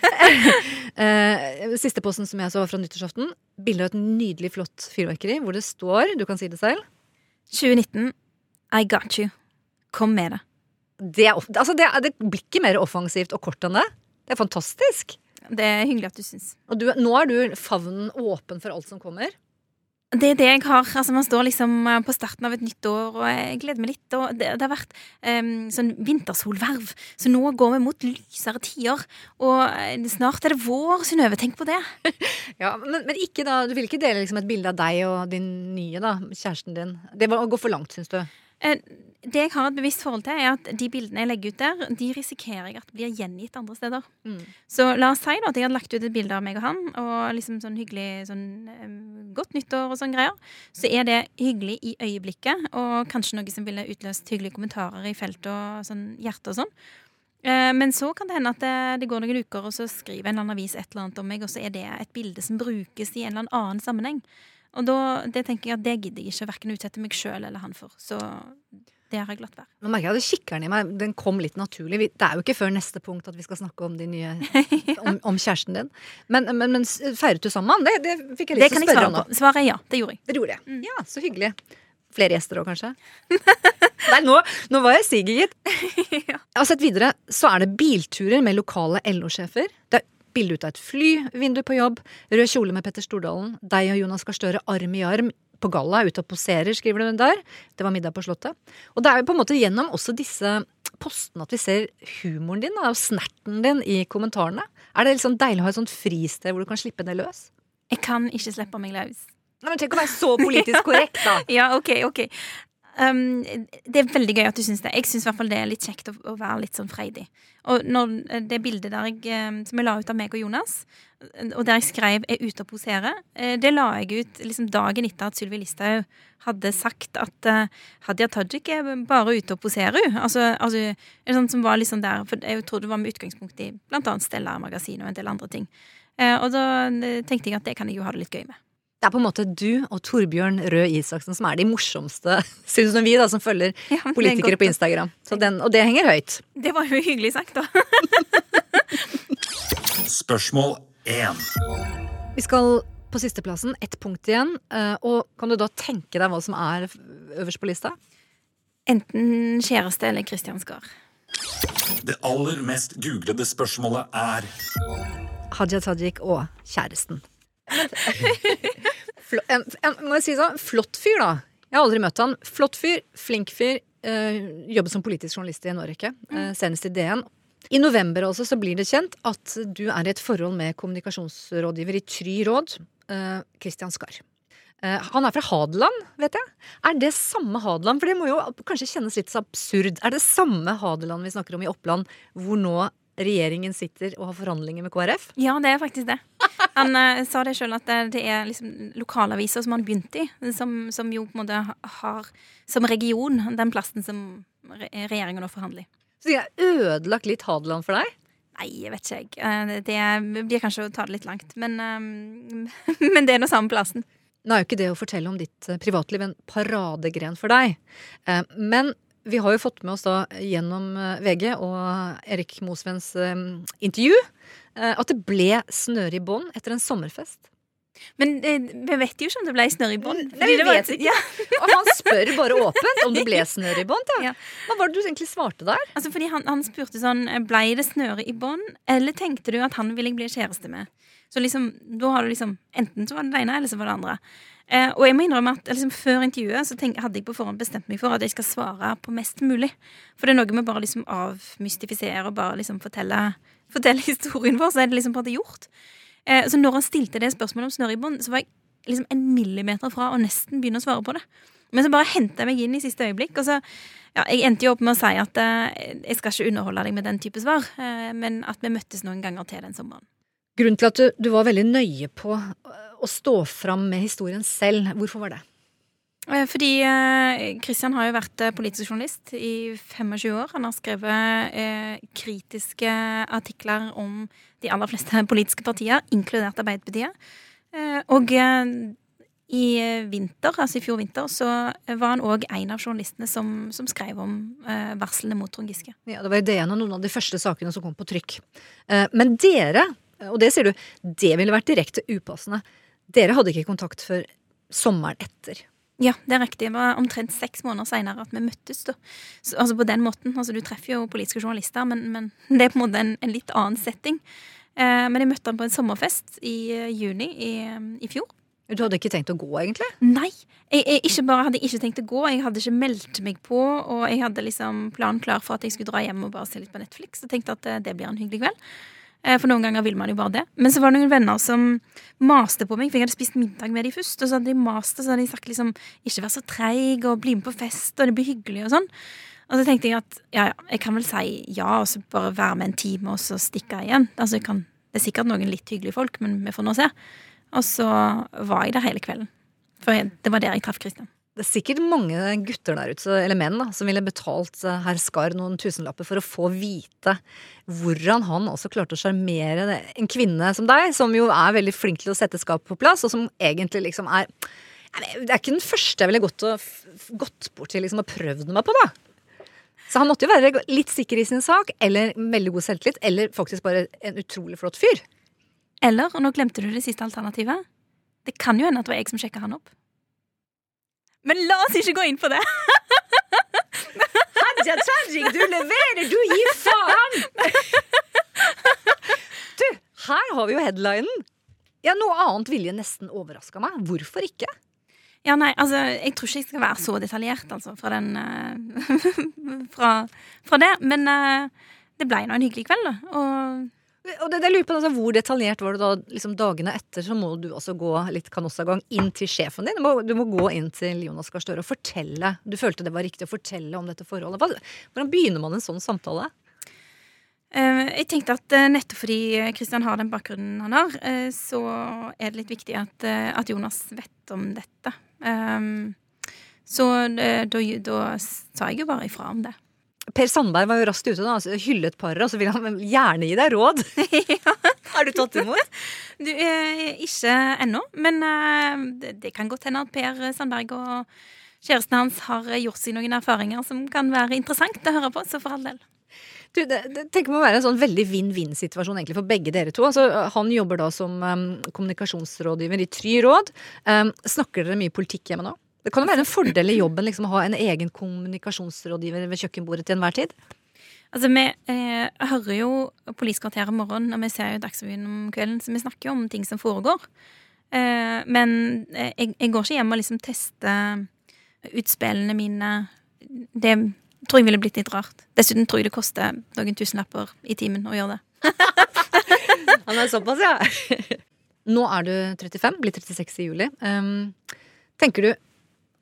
Eh, Siste posten som jeg så var fra nyttårsaften. Bilde av et nydelig flott fyrverkeri hvor det står, du kan si det selv 2019, I got you. Kom med det. Det, er, altså det, det blir ikke mer offensivt og kort enn det. Det er fantastisk. Det er hyggelig at du syns. Og du, nå er du favnen åpen for alt som kommer. Det er det jeg har. Altså, man står liksom eh, på starten av et nytt år, og jeg gleder meg litt. Og det, det har vært um, sånn vintersolverv, så nå går vi mot lysere tider. Og eh, snart er det vår, Synnøve. Tenk på det. Ja, men, men ikke da, du vil ikke dele liksom et bilde av deg og din nye, da, kjæresten din. Det var å gå for langt, syns du? Eh, Det jeg har et bevisst forhold til, er at de bildene jeg legger ut der, de risikerer jeg at blir gjengitt andre steder. Mm. Så la oss si da at jeg hadde lagt ut et bilde av meg og han, og liksom sånn hyggelig sånn em, godt nyttår og sånn greier. Så er det hyggelig i øyeblikket, og kanskje noe som ville utløst hyggelige kommentarer i feltet og sånn hjerte og sånn. Eh, Men så kan det hende at det, det går noen uker, og så skriver en eller annen avis et eller annet om meg, og så er det et bilde som brukes i en eller annen sammenheng. Og da det tenker jeg at det gidder jeg ikke verken utsette meg sjøl eller han for. Så det har jeg latt være. Nå merker jeg at kikkeren i meg den kom litt naturlig. Det er jo ikke før neste punkt at vi skal snakke om, de nye, om, om kjæresten din. Men, men, men feiret du sammen? Det, det fikk jeg lyst til å jeg spørre kan om nå. på. Svaret er ja. Det gjorde jeg. Det gjorde jeg. Ja, så hyggelig. Flere gjester òg, kanskje? Nei, nå, nå var jeg siger, gitt. Jeg har sett videre, så er det bilturer med lokale LO-sjefer. Det er bilde ut av et fly, vindu på jobb, rød kjole med Petter Stordalen, deg og Jonas Gahr Støre arm i arm på galla, ute og poserer, skriver du der. Det var middag på Slottet. Og det er jo på en måte gjennom også disse postene at vi ser humoren din og snerten din i kommentarene. Er det liksom deilig å ha et sånt fristed hvor du kan slippe det løs? Jeg kan ikke slippe meg løs. Nei, men Tenk å være så politisk korrekt, da! Ja, ok, ok. Um, det er veldig gøy at du syns det. Jeg syns det er litt kjekt å, å være litt sånn freidig. Og når eh, det bildet der jeg, eh, som jeg la ut av meg og Jonas, eh, og der jeg skrev 'er ute og poserer', eh, det la jeg ut liksom dagen etter at Sylvi Listhaug hadde sagt at uh, Hadia Tajik er bare ute og poserer, hun. Altså, altså sånn som var liksom der, for jeg trodde det var med utgangspunkt i annet Stella Magasin og en del andre ting. Uh, og da tenkte jeg at det kan jeg jo ha det litt gøy med. Det er på en måte du og Torbjørn Røe Isaksen som er de morsomste, syns vi, da, som følger ja, er politikere godt på Instagram. Så den, og det henger høyt. Det var jo hyggelig sagt, da. Spørsmål 1. Vi skal på sisteplassen, ett punkt igjen. eh, Og kan du da tenke deg hva som er øverst på lista? Enten kjæreste eller Christian Det aller mest googlede spørsmålet er Hadia Tajik og kjæresten. En, en, må jeg si sånn, flott fyr, da. Jeg har aldri møtt han. Flott fyr, flink fyr. Øh, jobber som politisk journalist i Norge, Øh, senest i DN. I november også så blir det kjent at du er i et forhold med kommunikasjonsrådgiver i Try Råd, øh, Christian Skar. Eh, han er fra Hadeland, vet jeg. Er det samme Hadeland? For det må jo kanskje kjennes litt så absurd. Er det samme Hadeland vi snakker om i Oppland, hvor nå regjeringen sitter og har forhandlinger med KrF? Ja, det er faktisk det. Han uh, sa det sjøl at det, det er liksom lokalaviser som han begynte i, som, som jo på en måte har som region den plassen som re regjeringa nå forhandler i. Så de har ødelagt litt Hadeland for deg? Nei, jeg vet ikke, jeg. Eh, Det blir kanskje å ta det litt langt. Men, uh, men det er nå samme plassen. Nå er jo ikke det å fortelle om ditt eh, privatliv en paradegren for deg. Eh, Men vi har jo fått med oss da gjennom eh, VG og Erik Mosvens eh, intervju eh, at det ble snøre i bånd etter en sommerfest. Men eh, vi vet jo ikke om det ble snørr i bånd. Nei, vi vet ikke. Og han spør bare åpent om det ble snøre i bånd. Ja. Hva var det du egentlig svarte der? Altså fordi han, han spurte sånn Ble det snøre i bånd, eller tenkte du at han ville jeg bli kjæreste med? Så liksom, da har du liksom Enten så var det det ene, eller så var det andre. Eh, og jeg må innrømme at liksom, før intervjuet så tenk, hadde jeg på forhånd bestemt meg for at jeg skal svare på mest mulig. For det er noe med bare liksom avmystifisere og bare liksom fortelle, fortelle historien vår, så er det liksom på en måte gjort. Eh, så når han stilte det spørsmålet om snørrebånd, så var jeg liksom en millimeter fra å nesten begynne å svare på det. Men så bare henta jeg meg inn i siste øyeblikk. Og så, ja, jeg endte jo opp med å si at eh, jeg skal ikke underholde deg med den type svar, eh, men at vi møttes noen ganger til den sommeren. Grunnen til at du, du var veldig nøye på å stå fram med historien selv, hvorfor var det? Eh, Fordi Kristian har jo vært eh, politisk journalist i 25 år. Han har skrevet eh, kritiske artikler om de aller fleste politiske partier, inkludert Arbeiderpartiet. Eh, og eh, i vinter, altså i fjor vinter, så var han òg en av journalistene som, som skrev om eh, varslene mot Trond Giske. Ja, Det var jo det en av noen av de første sakene som kom på trykk. Eh, Men dere, og det sier du, det ville vært direkte upassende. Dere hadde ikke kontakt før sommeren etter. Ja, det er riktig. Det var omtrent seks måneder seinere at vi møttes. Så, altså på den måten. Altså, du treffer jo politiske journalister, men, men det er på en måte en, en litt annen setting. Eh, men jeg møtte han på en sommerfest i eh, juni i, i fjor. Du hadde ikke tenkt å gå, egentlig? Nei. Jeg, jeg ikke bare hadde ikke tenkt å gå, jeg hadde ikke meldt meg på, og jeg hadde liksom planen klar for at jeg skulle dra hjem og bare se litt på Netflix. Og tenkte at eh, det blir en hyggelig kveld. Eh, For noen ganger vil man jo bare det. Men så var det noen venner som maste på meg, for jeg hadde spist middag med de først. Og så hadde de mast, og så hadde de sagt liksom ikke vær så treig, og bli med på fest, og det blir hyggelig og sånn. Og så tenkte jeg at ja, ja, jeg kan vel si ja, og så bare være med en time, og så stikke igjen. Altså, kan, det er sikkert noen litt hyggelige folk, men vi får nå se. Og så var jeg der hele kvelden. For jeg, det var der jeg traff Christian. Det er sikkert mange gutter der ute, eller menn, da, som ville betalt eh, herr Skar noen tusenlapper for å få vite hvordan han også klarte å sjarmere en kvinne som deg, som jo er veldig flink til å sette skap på plass, og som egentlig liksom er Det er ikke den første jeg ville gått, gått bort til liksom, og prøvd meg på, da. Så han måtte jo være litt sikker i sin sak, eller veldig god selvtillit, eller faktisk bare en utrolig flott fyr. Eller, og nå glemte du det siste alternativet, det kan jo hende at det var jeg som sjekka han opp. Men la oss ikke gå inn på det! Hadia Tajik, du leverer! Du gir faen! Du, her har vi jo headlinen. Ja, Noe annet ville nesten overraska meg. Hvorfor ikke? Ja, nei, altså, Jeg tror ikke jeg skal være så detaljert altså, fra, den, uh, fra, fra det. Men uh, det ble nå en hyggelig kveld, da. Og Og det, det lurer på altså, Hvor detaljert var det da liksom dagene etter? Så må du altså gå litt kanossagang inn til sjefen din. Du må, du må gå inn til Jonas Gahr Støre og fortelle. Du følte det var riktig å fortelle om dette forholdet. Hvordan begynner man en sånn samtale? Eh, jeg tenkte at eh, nettopp fordi Kristian har den bakgrunnen han har, eh, så er det litt viktig at, at Jonas vet om dette. Så da, da sa jeg jo bare ifra om det. Per Sandberg var jo raskt ute, da, altså, hyllet paret, og så vil han gjerne gi deg råd. Har du tatt imot? Du, eh, ikke ennå, men eh, det, det kan godt hende at Per Sandberg og kjæresten hans har gjort seg noen erfaringer som kan være interessant å høre på, så for all del. Du, det, det tenker meg å være en sånn veldig vinn-vinn-situasjon egentlig for begge dere to. Altså, han jobber da som um, kommunikasjonsrådgiver i Try Råd. Um, snakker dere mye politikk hjemme nå? Det kan jo være en fordel i jobben liksom, å ha en egen kommunikasjonsrådgiver ved kjøkkenbordet til enhver tid. Altså, Vi eh, hører jo Politisk kvarter om morgenen, og vi ser jo Dagsrevyen om kvelden, så vi snakker jo om ting som foregår. Eh, men eh, jeg, jeg går ikke hjem og liksom tester utspillene mine. Det tror jeg ville blitt litt rart. Dessuten tror jeg det koster noen tusenlapper i timen å gjøre det. Han er såpass, ja. Nå er du 35, blir 36 i juli. Um, Tenker du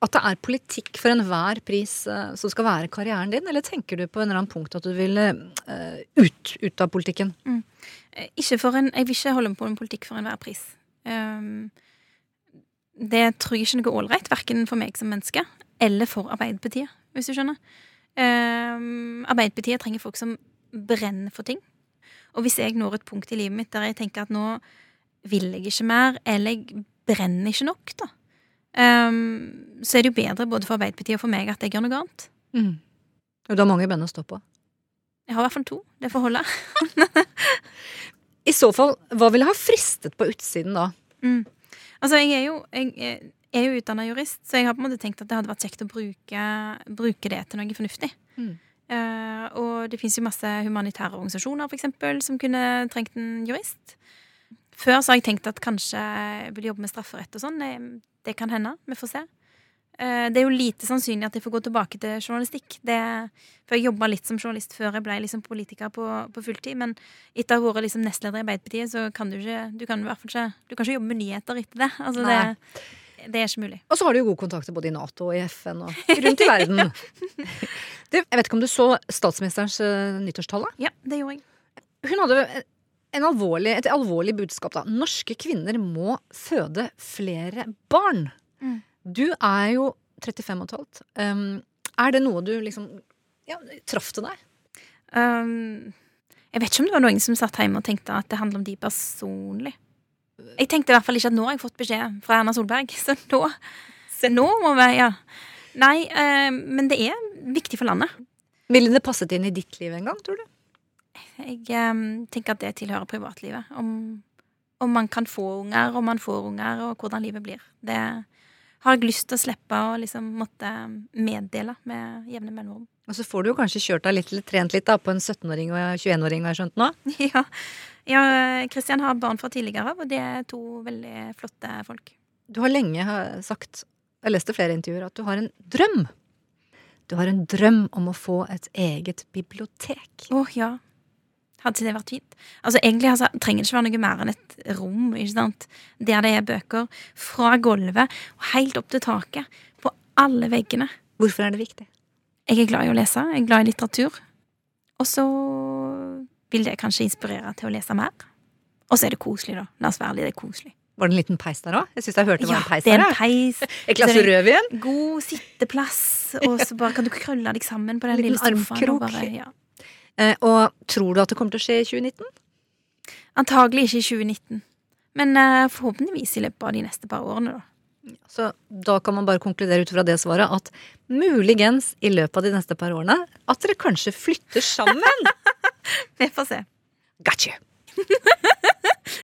at det er politikk for enhver pris eh, som skal være karrieren din, eller tenker du på en eller annen punkt at du vil eh, ut, ut av politikken? Mm. Ikke for en, jeg vil ikke holde på med politikk for enhver pris. Um, det tror jeg ikke er noe ålreit, verken for meg som menneske eller for Arbeiderpartiet, hvis du skjønner. Um, Arbeiderpartiet trenger folk som brenner for ting. Og hvis jeg når et punkt i livet mitt der jeg tenker at nå vil jeg ikke mer, eller jeg brenner ikke nok, da, um, så er det jo bedre både for Arbeiderpartiet og for meg at jeg gjør noe annet. Mm. Og du har mange bønner å stå på. Jeg har i hvert fall to. Det får holde. I så fall, hva ville ha fristet på utsiden da? Mm. Altså, jeg er jo, jeg er jo utdanna jurist, så jeg har på en måte tenkt at det hadde vært kjekt å bruke, bruke det til noe fornuftig. Mm. Uh, og det fins jo masse humanitære organisasjoner for eksempel, som kunne trengt en jurist. Før så har jeg tenkt at kanskje jeg vil jobbe med strafferett og sånn. Det, kan hende. Vi får se. Eh, det er jo lite sannsynlig at jeg får gå tilbake til journalistikk. Det, for jeg jobba litt som journalist før jeg ble liksom politiker på, på fulltid. Men etter å ha vært liksom nestleder i Arbeiderpartiet, så kan du ikke Du kan i hvert fall ikke Du kan ikke jobbe med nyheter etter det. Altså, det, det er ikke mulig. Og så har du jo gode kontakter både i Nato og i FN og rundt i verden. Du, jeg vet ikke om du så statsministerens uh, nyttårstale? Ja, det gjorde jeg. Hun hadde alvorlig, et alvorlig budskap, da. Norske kvinner må føde flere barn. Mm. Du er jo 35 og et halvt. Um, er det noe du liksom ja, traff til deg? Um, jeg vet ikke om det var noen som satt hjemme og tenkte at det handler om de personlig. Jeg tenkte i hvert fall ikke at nå har jeg fått beskjed fra Erna Solberg, så nå, så nå må vi Ja. Nei, eh, men det er viktig for landet. Ville det passet inn i ditt liv en gang, tror du? Jeg um, tenker at det tilhører privatlivet. Om, om man kan få unger, om man får unger, og hvordan livet blir. Det har jeg lyst til å slippe å liksom måtte meddele med jevne mellomrom. Og så får du jo kanskje kjørt deg litt, eller trent litt da, på en 17-åring og 21-åring, har jeg skjønt nå? Ja. ja, Kristian har barn fra tidligere av, og det er to veldig flotte folk. Du har lenge sagt, jeg leste flere intervjuer, at du har en drøm. Du har en drøm om å få et eget bibliotek. Å ja. Hadde ikke det vært fint? Altså Egentlig altså, trenger det ikke være noe mer enn et rom ikke sant? der det er bøker. Fra gulvet og helt opp til taket. På alle veggene. Hvorfor er det viktig? Jeg er glad i å lese. Jeg er glad i litteratur. Og så vil det kanskje inspirere til å lese mer. Og så er det koselig, da. La oss være litt koselig. Var det en liten peis der òg? Jeg synes jeg hørte det var Ja, en peis det er der. en peis. Et glass det rødvin? God sitteplass, og så bare kan du krølle deg sammen på den lille sofaen. armkrok. Bare, ja. Eh, og tror du at det kommer til å skje i 2019? Antagelig ikke i 2019. Men eh, forhåpentligvis i løpet av de neste par årene, da. Så da kan man bare konkludere ut fra det svaret at muligens i løpet av de neste par årene at dere kanskje flytter sammen. Vi får se. Gotcha!